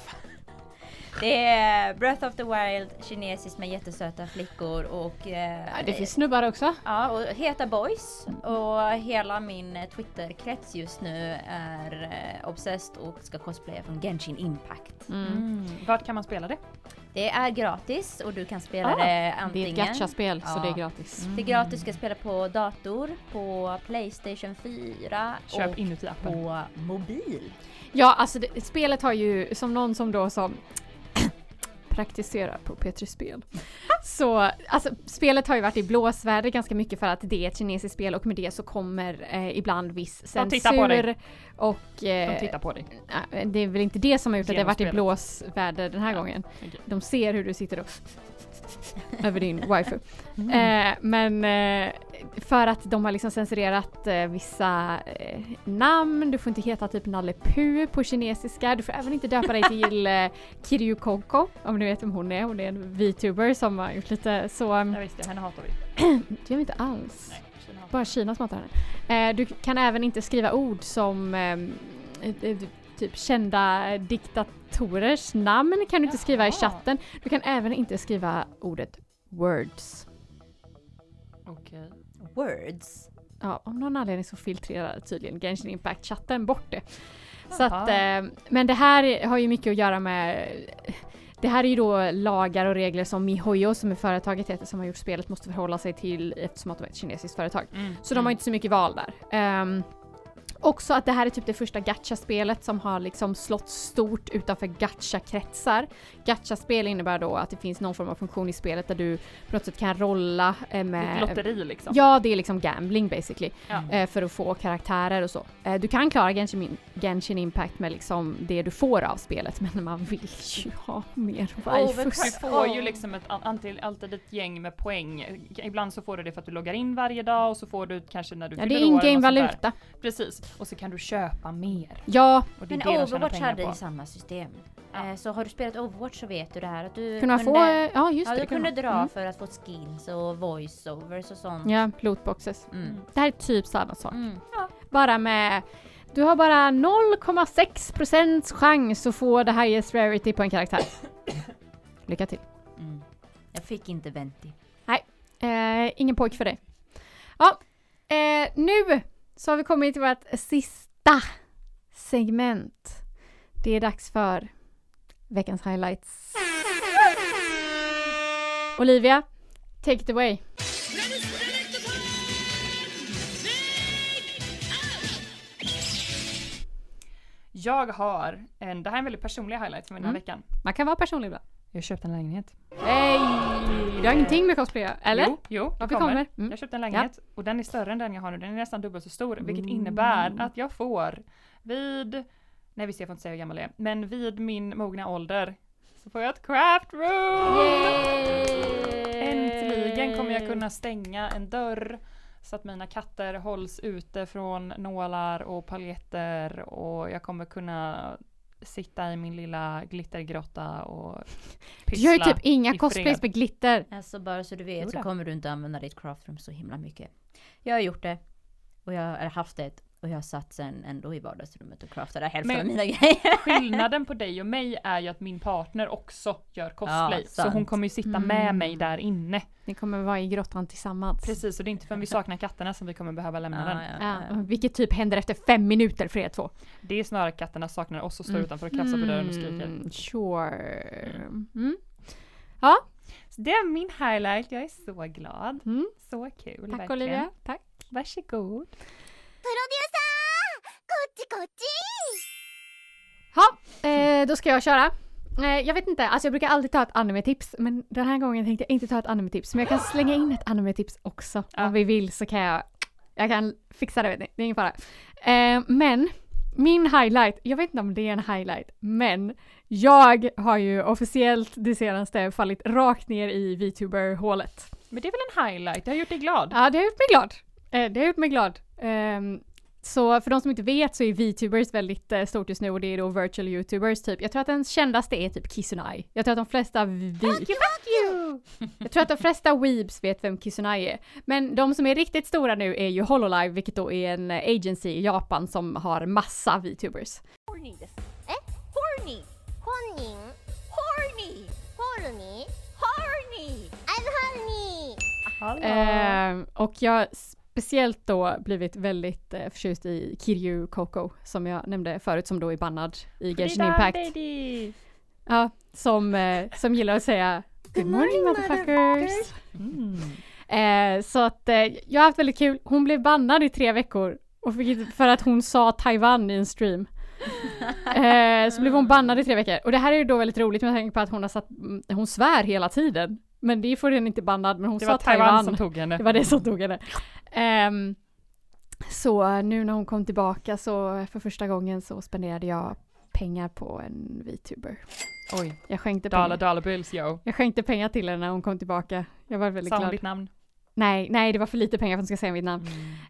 C: Det är Breath of the Wild kinesiskt med jättesöta flickor och eh,
A: Ja, det finns snubbar också.
C: Ja, och heta boys. Och hela min Twitterkrets just nu är eh, obsessed och ska cosplaya från Genshin Impact.
A: Mm.
B: Mm. Vart kan man spela det?
C: Det är gratis och du kan spela
B: Ah,
C: det
A: Det är
C: antingen.
A: ett gacha-spel så
C: Ja.
A: det är gratis.
C: Det är gratis, du ska spela på dator, på Playstation 4
B: Köp
C: och
B: inuti appen.
C: på mobil.
A: Ja, alltså det, spelet har ju, som någon som då som praktiserar på P3 Spel. Så alltså spelet har ju varit i blåsväder ganska mycket för att det är ett kinesiskt spel och med det så kommer eh, ibland viss
B: De
A: censur.
B: tittar på dig.
A: Och
B: De
A: eh,
B: tittar på dig.
A: nej, det är väl inte det som har gjort att det har varit i blåsväder den här
B: Ja,
A: gången.
B: okej.
A: De ser hur du sitter och över din wifi.
B: Mm.
A: Eh, men eh, för att de har liksom censurerat eh, vissa eh, namn, du får inte heta typ Nalle Puh på kinesiska, du får även inte döpa dig till eh, Kiryu Koko, om du vet vem hon är. Hon är en VTuber som har gjort lite så, um,
B: Jag visste, henne hatar vi.
A: det gör vi inte alls.
B: Nej, Kina
A: Bara Kina som hatar henne. Eh, du kan även inte skriva ord som ehm, eh, eh, typ kända diktatorers namn kan du inte skriva i chatten. Du kan även inte skriva ordet words.
B: Okej.
C: Words.
A: Ja, av någon anledning så filtrerar tydligen Genshin Impact-chatten bort det. Så att, eh, men det här har ju mycket att göra med det här är ju då lagar och regler som MiHoYo, som är företaget heter, som har gjort spelet, måste förhålla sig till eftersom att de är ett kinesiskt företag.
B: Mm.
A: Så de har inte så mycket val där. Ehm, också att det här är typ det första gacha-spelet som har liksom slått stort utanför gacha-kretsar. Gacha-spel innebär då att det finns någon form av funktion i spelet där du på något sätt kan rolla eh,
B: Det är ett
A: med...
B: lotteri liksom.
A: Ja, det är liksom gambling basically.
B: Ja.
A: Eh, för att få karaktärer och så. Eh, du kan klara Genshin, Genshin Impact med liksom det du får av spelet, men man vill ju ha mer.
C: Overcraft.
B: Du får ju liksom ett, alltid, ett gäng med poäng. Ibland så får du det för att du loggar in varje dag och så får du kanske när du
A: Ja, det
B: fyller
A: är
B: år eller
A: in-game
B: något sånt där.
A: valuta.
B: Precis. Och så kan du köpa mer.
A: Ja,
B: Och det är
C: Men Overwatch hade ju samma system.
B: Ja.
C: Eh, Så har du spelat Overwatch så vet du det här att du
A: kunna
C: kunde,
A: få... Ja, just
C: ja,
A: det.
C: du kunde dra
A: Mm.
C: för att få skills och voiceovers och sånt.
A: Ja, lootboxes.
C: Mm.
A: Det här är typ samma sak.
C: Mm.
A: Bara med... Du har bara 0,6% chans att få det highest rarity på en karaktär. Lycka till.
C: Mm. Jag fick inte Venti.
A: Eh, ingen pojk för dig. Ja, eh, nu så har vi kommit till vårt sista segment. Det är dags för veckans highlights. Olivia, take it away.
B: Jag har en, det här är en väldigt personlig highlight för den här
A: Mm.
B: veckan.
A: Man kan vara personlig ibland.
B: Jag har köpt en lägenhet.
A: Hej! Du har ingenting med cosplay eller?
B: Jo, jo det kommer.
A: kommer? Mm.
B: Jag köpte en lägenhet och den är större än den jag har nu. Den är nästan dubbelt så stor, vilket
A: Mm.
B: innebär att jag får vid, nej visst jag får inte säga hur gammal jag är, men vid min mogna ålder så får jag ett craft room! Äntligen kommer jag kunna stänga en dörr så att mina katter hålls ute från nålar och paljetter och jag kommer kunna sitta i min lilla glittergrotta och
A: Du gör ju
B: pyssla.
A: typ inga cosplays med glitter.
C: Alltså bara så du vet så kommer du inte använda ditt craftroom så himla mycket. Jag har gjort det. Och jag har haft det. Och jag har satt sen ändå i vardagsrummet och craftat hälften
B: Men-
C: av mina grejer.
B: Skillnaden på dig och mig är ju att min partner också gör cosplay.
C: Ja,
B: så hon kommer ju sitta
A: Mm.
B: med mig där inne.
A: Ni kommer vara i grottan tillsammans.
B: Precis, och det är inte förrän vi saknar katterna som vi kommer behöva lämna den.
A: Ja, vilket typ händer efter fem minuter för er två.
B: Det är snarare katterna saknar oss och står utanför och krafsar på dörren och skriker.
A: Mm, Sure. Mm.
B: Så det är min highlight, jag är så glad.
A: Mm.
B: Så kul
A: Tack
B: verkligen.
A: Olivia. Tack.
B: Varsågod.
D: こっちこっち
A: Ja, eh, då ska jag köra. Eh, jag vet inte, alltså jag brukar alltid ta ett anime-tips men den här gången tänkte jag inte ta ett anime-tips men jag kan slänga in ett anime-tips också.
B: Ja.
A: Om vi vill så kan jag, jag kan fixa det vet ni, det är ingen fara. Eh, men min highlight, jag vet inte om det är en highlight, men jag har ju officiellt det senaste fallit rakt ner i VTuber-hålet.
B: Men det är väl en highlight, det har gjort dig glad.
A: Ja, det har gjort mig glad. Eh, det har gjort mig glad. Um, så för de som inte vet så är VTubers väldigt eh, stort just nu och det är då virtual YouTubers typ. Jag tror att den kändaste är typ Kisunai. Jag tror att de flesta... Vi... Fuck you, fuck you! Jag tror att de flesta weebs vet vem Kisunai är. Men de som är riktigt stora nu är ju Hololive, vilket då är en eh, agency i Japan som har massa VTubers.
D: Horny.
B: Eh?
A: Ehm, och jag speciellt då blivit väldigt eh, förtjust i Kiryu Koko som jag nämnde förut som då är bannad i Genshin Impact. Ja, som, eh, som gillar att säga Good morning motherfuckers!
B: Mm.
A: Eh, så att eh, jag har haft väldigt kul. Hon blev bannad i tre veckor och fick, för att hon sa Taiwan i en stream. Eh, så blev hon bannad i tre veckor. Och det här är ju då väldigt roligt med tanke på att hon har satt, mm, hon svär hela tiden. Men det får den inte bannad, men hon
B: Det
A: sa
B: Taiwan,
A: Taiwan.
B: som tog henne.
A: Det var det som tog henne. Ehm, så nu när hon kom tillbaka så för första gången så spenderade jag pengar på en VTuber.
B: Oj,
A: Jag skänkte
B: dollar
A: pengar.
B: dollar bills yo.
A: Jag skänkte pengar till henne när hon kom tillbaka. Jag var väldigt
B: Sa
A: glad.
B: ditt namn?
A: Nej, nej det var för lite pengar för att hon ska säga mitt namn.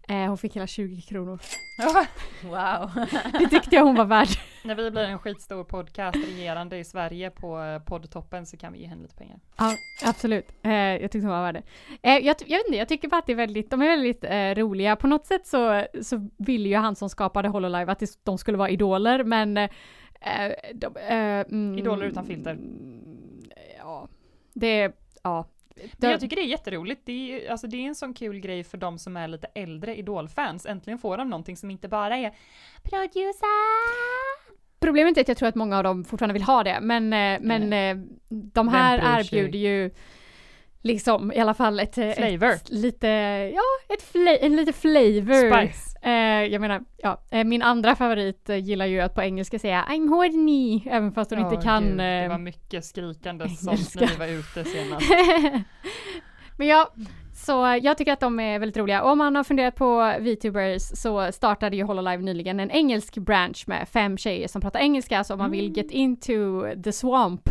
B: Mm.
A: Eh, hon fick hela 20 kronor.
C: Wow.
A: Det tyckte jag hon var värd.
B: När vi blir en skitstor podcast regerande i Sverige på eh, poddtoppen så kan vi ge henne lite pengar.
A: Ja, absolut. Eh, jag tyckte hon var värd det. Eh, jag, jag vet inte, jag tycker bara att det är väldigt, de är väldigt eh, roliga. På något sätt så, så ville ju han som skapade Hololive att de skulle vara idoler, men eh, de, mm,
B: Idoler utan filter.
A: Ja, det, ja.
B: Men jag tycker det är jätteroligt. Det är, alltså, det är en sån kul grej för de som är lite äldre idolfans. Äntligen får de någonting som inte bara är producer.
A: Problemet är att jag tror att många av dem fortfarande vill ha det, men, eh, men eh, de här erbjuder ju liksom i alla fall ett, ett lite, ja, ett en lite flavor.
B: Spice.
A: Eh, jag menar, ja, eh, min andra favorit eh, gillar ju att på engelska säga I'm horny, även fast hon inte
B: Åh,
A: kan.
B: Gud, det var mycket skrikande sånt när vi var ute senast.
A: Men ja, så jag tycker att de är väldigt roliga. Och om man har funderat på VTubers så startade ju Hololive nyligen en engelsk branch med fem tjejer som pratar engelska. Så om man vill get into the swamp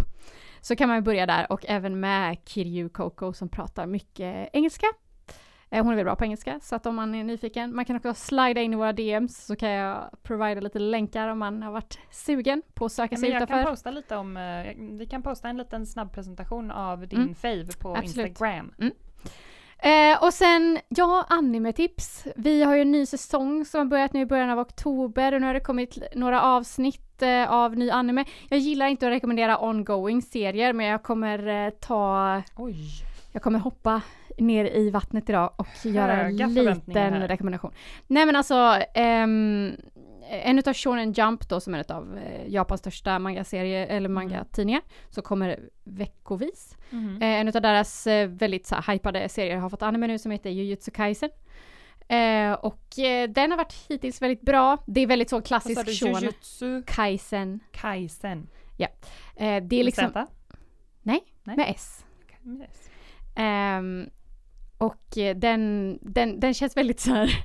A: så kan man börja där och även med Kiryu Coco som pratar mycket engelska. Eh, Hon är väldigt bra på engelska, så att om man är nyfiken. Man kan också slida in i våra DMs så kan jag provida lite länkar om man har varit sugen på att söka sig
B: jag kan
A: utanför.
B: posta lite om, eh, vi kan posta en liten snabb presentation av din
A: Mm.
B: fave på
A: Absolut.
B: Instagram.
A: Eh, och sen, ja, animetips. Vi har ju en ny säsong som har börjat nu i början av oktober och nu har det kommit några avsnitt eh, av ny anime. Jag gillar inte att rekommendera ongoing serier men jag kommer eh, ta,
B: Oj.
A: jag kommer hoppa ner i vattnet idag och göra en
B: Höga
A: liten rekommendation. Nej men alltså, ehm, en utav Shonen Jump då som är en av eh, Japans största manga-serier eller
B: Mm.
A: manga-tidningar som kommer veckovis. Eh, en av deras eh, väldigt så här, hypade serier har fått anime nu som heter Jujutsu Kaisen. Eh, och eh, den har varit hittills väldigt bra. Det är väldigt så klassisk
B: du?
A: shonen.
B: Jujutsu
A: Kaisen.
B: Kaisen.
A: Eh, det är liksom
B: Z?
A: Nej.
B: Nej.
A: med S.
B: Yes.
A: Ehm, och den, den, den känns väldigt så här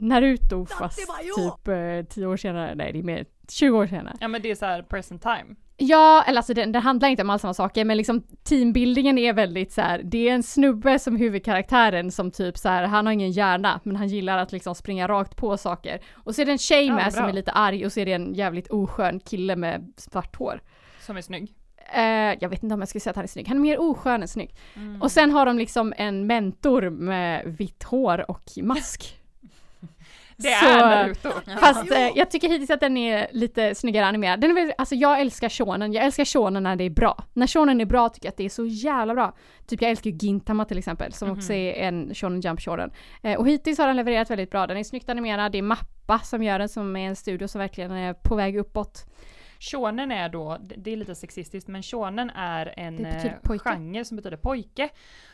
A: Naruto fast typ eh, 10 år senare. Nej det är mer 20 år senare.
B: Ja men det är så här present time.
A: Ja, eller alltså den, den handlar inte om alls samma saker men liksom teambuildingen är väldigt så här. det är en snubbe som huvudkaraktären som typ så här, han har ingen hjärna men han gillar att liksom springa rakt på saker. Och så är det en tjej
B: Ja,
A: med
B: vad
A: som
B: bra.
A: är lite arg och så är det en jävligt oskön kille med svart hår.
B: Som är snygg.
A: Eh, jag vet inte om jag skulle säga att han är snygg, han är mer oskön än snygg.
B: Mm.
A: Och sen har de liksom en mentor med vitt hår och mask.
B: Det
A: Så-
B: är Naruto.
A: Fast eh, jag tycker hittills att den är lite snyggare animerad. Den är väl, alltså jag älskar shonen, jag älskar shonen när det är bra. När shonen är bra tycker jag att det är så jävla bra. Typ jag älskar ju Gintama till exempel, som också är en shonen jump shonen. Eh, och hittills har den levererat väldigt bra, den är snyggt animerad, det är Mappa som gör den som är en studio som verkligen är på väg uppåt.
B: Shonen är då, det- är lite sexistiskt, men shonen är en eh, genre som betyder pojke.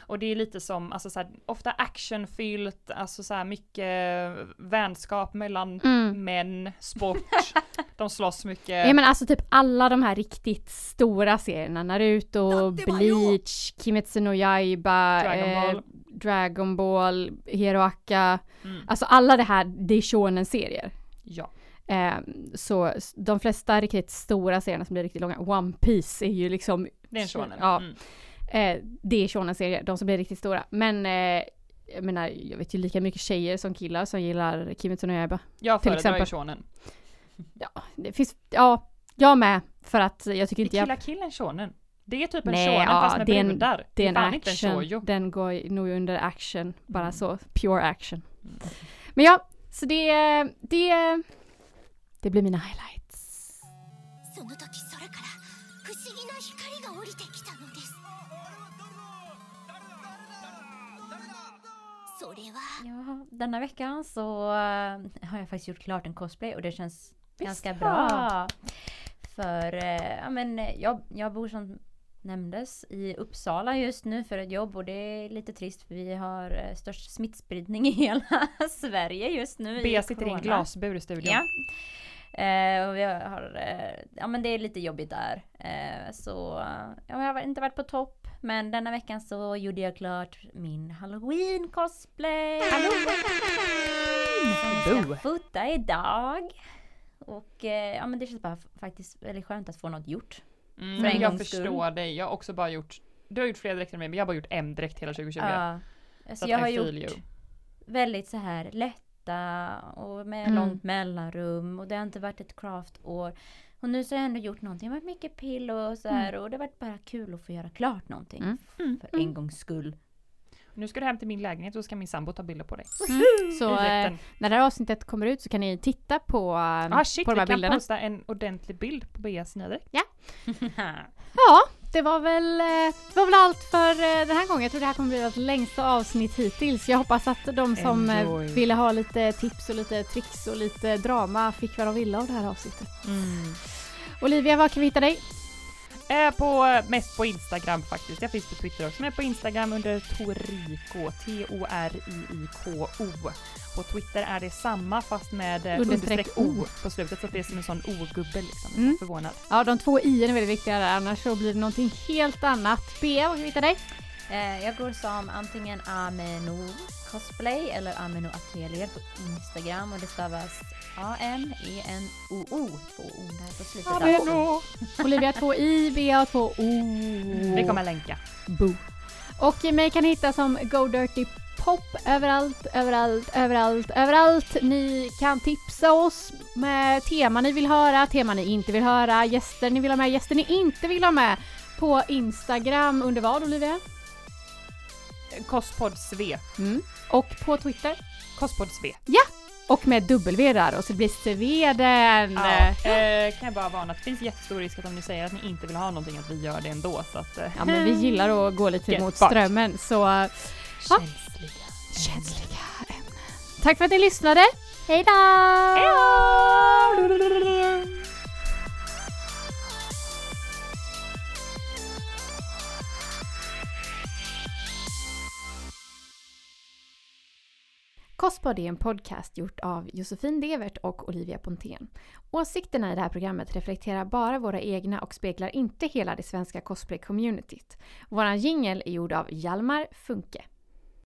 B: Och det är lite som, alltså så här, ofta actionfyllt, alltså så här mycket vänskap mellan
A: Mm.
B: män, sport, de slås mycket.
A: Ja men alltså typ alla de här riktigt stora serierna, Naruto, Bleach, Kimetsu no Yaiba,
B: Dragon
A: eh,
B: Ball.
A: Dragon Ball, Heroaka,
B: Mm.
A: alltså alla det här, det är shonen-serier.
B: Ja.
A: Eh, så de flesta riktigt stora serierna som blir riktigt långa, One Piece är ju liksom,
B: Det är en shonen.
A: Ja.
B: Mm.
A: eh, det är shonen-serier, de som blir riktigt stora. Men eh, jag menar, jag vet ju lika mycket tjejer som killar som gillar Kimetsu no Yaiba.
B: Jag föredrar ju
A: exempel.
B: shonen.
A: Ja, det finns, ja, jag med. För att jag tycker inte jag...
B: Killa Killen shonen? Det är typ en
A: Nej,
B: shonen
A: ja,
B: fast med
A: det en-
B: brudar.
A: Det är en
B: inte en
A: action.
B: shoujo.
A: Den går nog under action. Bara
B: Mm.
A: så. Pure action.
B: Mm.
A: Men ja, så det, det, det blir mina highlights.
C: Ja, denna veckan så eh, har jag faktiskt gjort klart en cosplay och det känns
A: Visst,
C: ganska bra. Ja. För eh, ja, men eh, jag, jag bor som nämndes i Uppsala just nu för ett jobb och det är lite trist för vi har störst smittspridning i hela Sverige just nu.
B: Bea sitter i en glasbur i studion.
C: Ja. Eh, och vi har, eh, ja men det är lite jobbigt där. Eh, så ja, jag har inte varit på topp. Men denna veckan så gjorde jag klart min halloween cosplay. Som jag
B: Boo.
C: ska fota idag. Och eh, ja men det känns bara faktiskt väldigt skönt att få något gjort.
B: Mm,
C: För en
B: jag
C: skull.
B: förstår dig. Jag har också bara gjort, du har gjort fler dräkter än mig, men jag har bara gjort en dräkt hela 2020.
C: Ja.
B: Så
C: Alltså
B: att
C: jag har gjort
B: you.
C: väldigt så här lätta och med
A: Mm.
C: långt mellanrum och det har inte varit ett craftår. Och nu så har jag ändå gjort någonting. Det har varit mycket pill och så här och det har varit bara kul att få göra klart någonting.
A: Mm.
B: Mm.
C: För en gångs skull.
B: Nu ska du hem till min lägenhet och så ska min sambo ta bilder på dig.
A: Så
B: I
A: eh, när det här avsnittet kommer ut så kan ni titta på, eh,
B: ah shit,
A: på de
B: vi
A: här
B: kan
A: bilderna.
B: posta en ordentlig bild på Beas nya dräkt.
A: Ja, det var väl, eh, det var väl allt för eh, den här gången. Jag tror det här kommer bli vårt längsta avsnitt hittills. Jag hoppas att de som eh,
B: Enjoy.
A: ville ha lite tips och lite tricks och lite drama fick vad de ville av det här avsnittet. Olivia, var kan vi hitta dig?
B: Är på, mest på Instagram faktiskt. Jag finns på Twitter också, men på Instagram under Toriko. T-O-R-I-I-K-O. På Twitter är det samma fast med eh,
A: Understreck
B: understreck O på slutet så att det är som en sån O-gubbe liksom.
A: Mm.
B: Förvånad.
A: Ja, de två i är väldigt viktiga där, annars så blir det någonting helt annat. Bea, var kan vi hitta dig?
C: Eh, jag går som antingen Ameno cosplay eller Ameno atelier på Instagram och det stavas A-M-E-N-O-O. Två O där på slutet.
B: Ameno.
A: Olivia två i, Bea två o.
B: Vi kommer länka.
A: Boo. Och mig kan ni hitta som Go Dirty Pop överallt, överallt, överallt, överallt. Ni kan tipsa oss med teman ni vill höra, teman ni inte vill höra, gäster ni vill ha med, gäster ni inte vill ha med. På Instagram under vad Olivia?
B: Kostpodd Sve.
A: Mm. Och på Twitter.
B: Kostpodd Sve.
A: Och med W där och så det blir Sveden.
B: Ja, eh, kan jag bara varna att det finns jättestor risk att om ni säger att ni inte vill ha någonting att vi gör det ändå så att... Eh,
A: Ja men vi gillar att gå lite mot strömmen så Ja.
B: Känsliga.
A: känsliga ämnen. Tack för att ni lyssnade. Hej då! Kostpodd är en podcast gjort av Josefin Devert och Olivia Pontén. Åsikterna i det här programmet reflekterar bara våra egna och speglar inte hela det svenska cosplay-communityt. Våran jingel är gjord av Hjalmar Funke.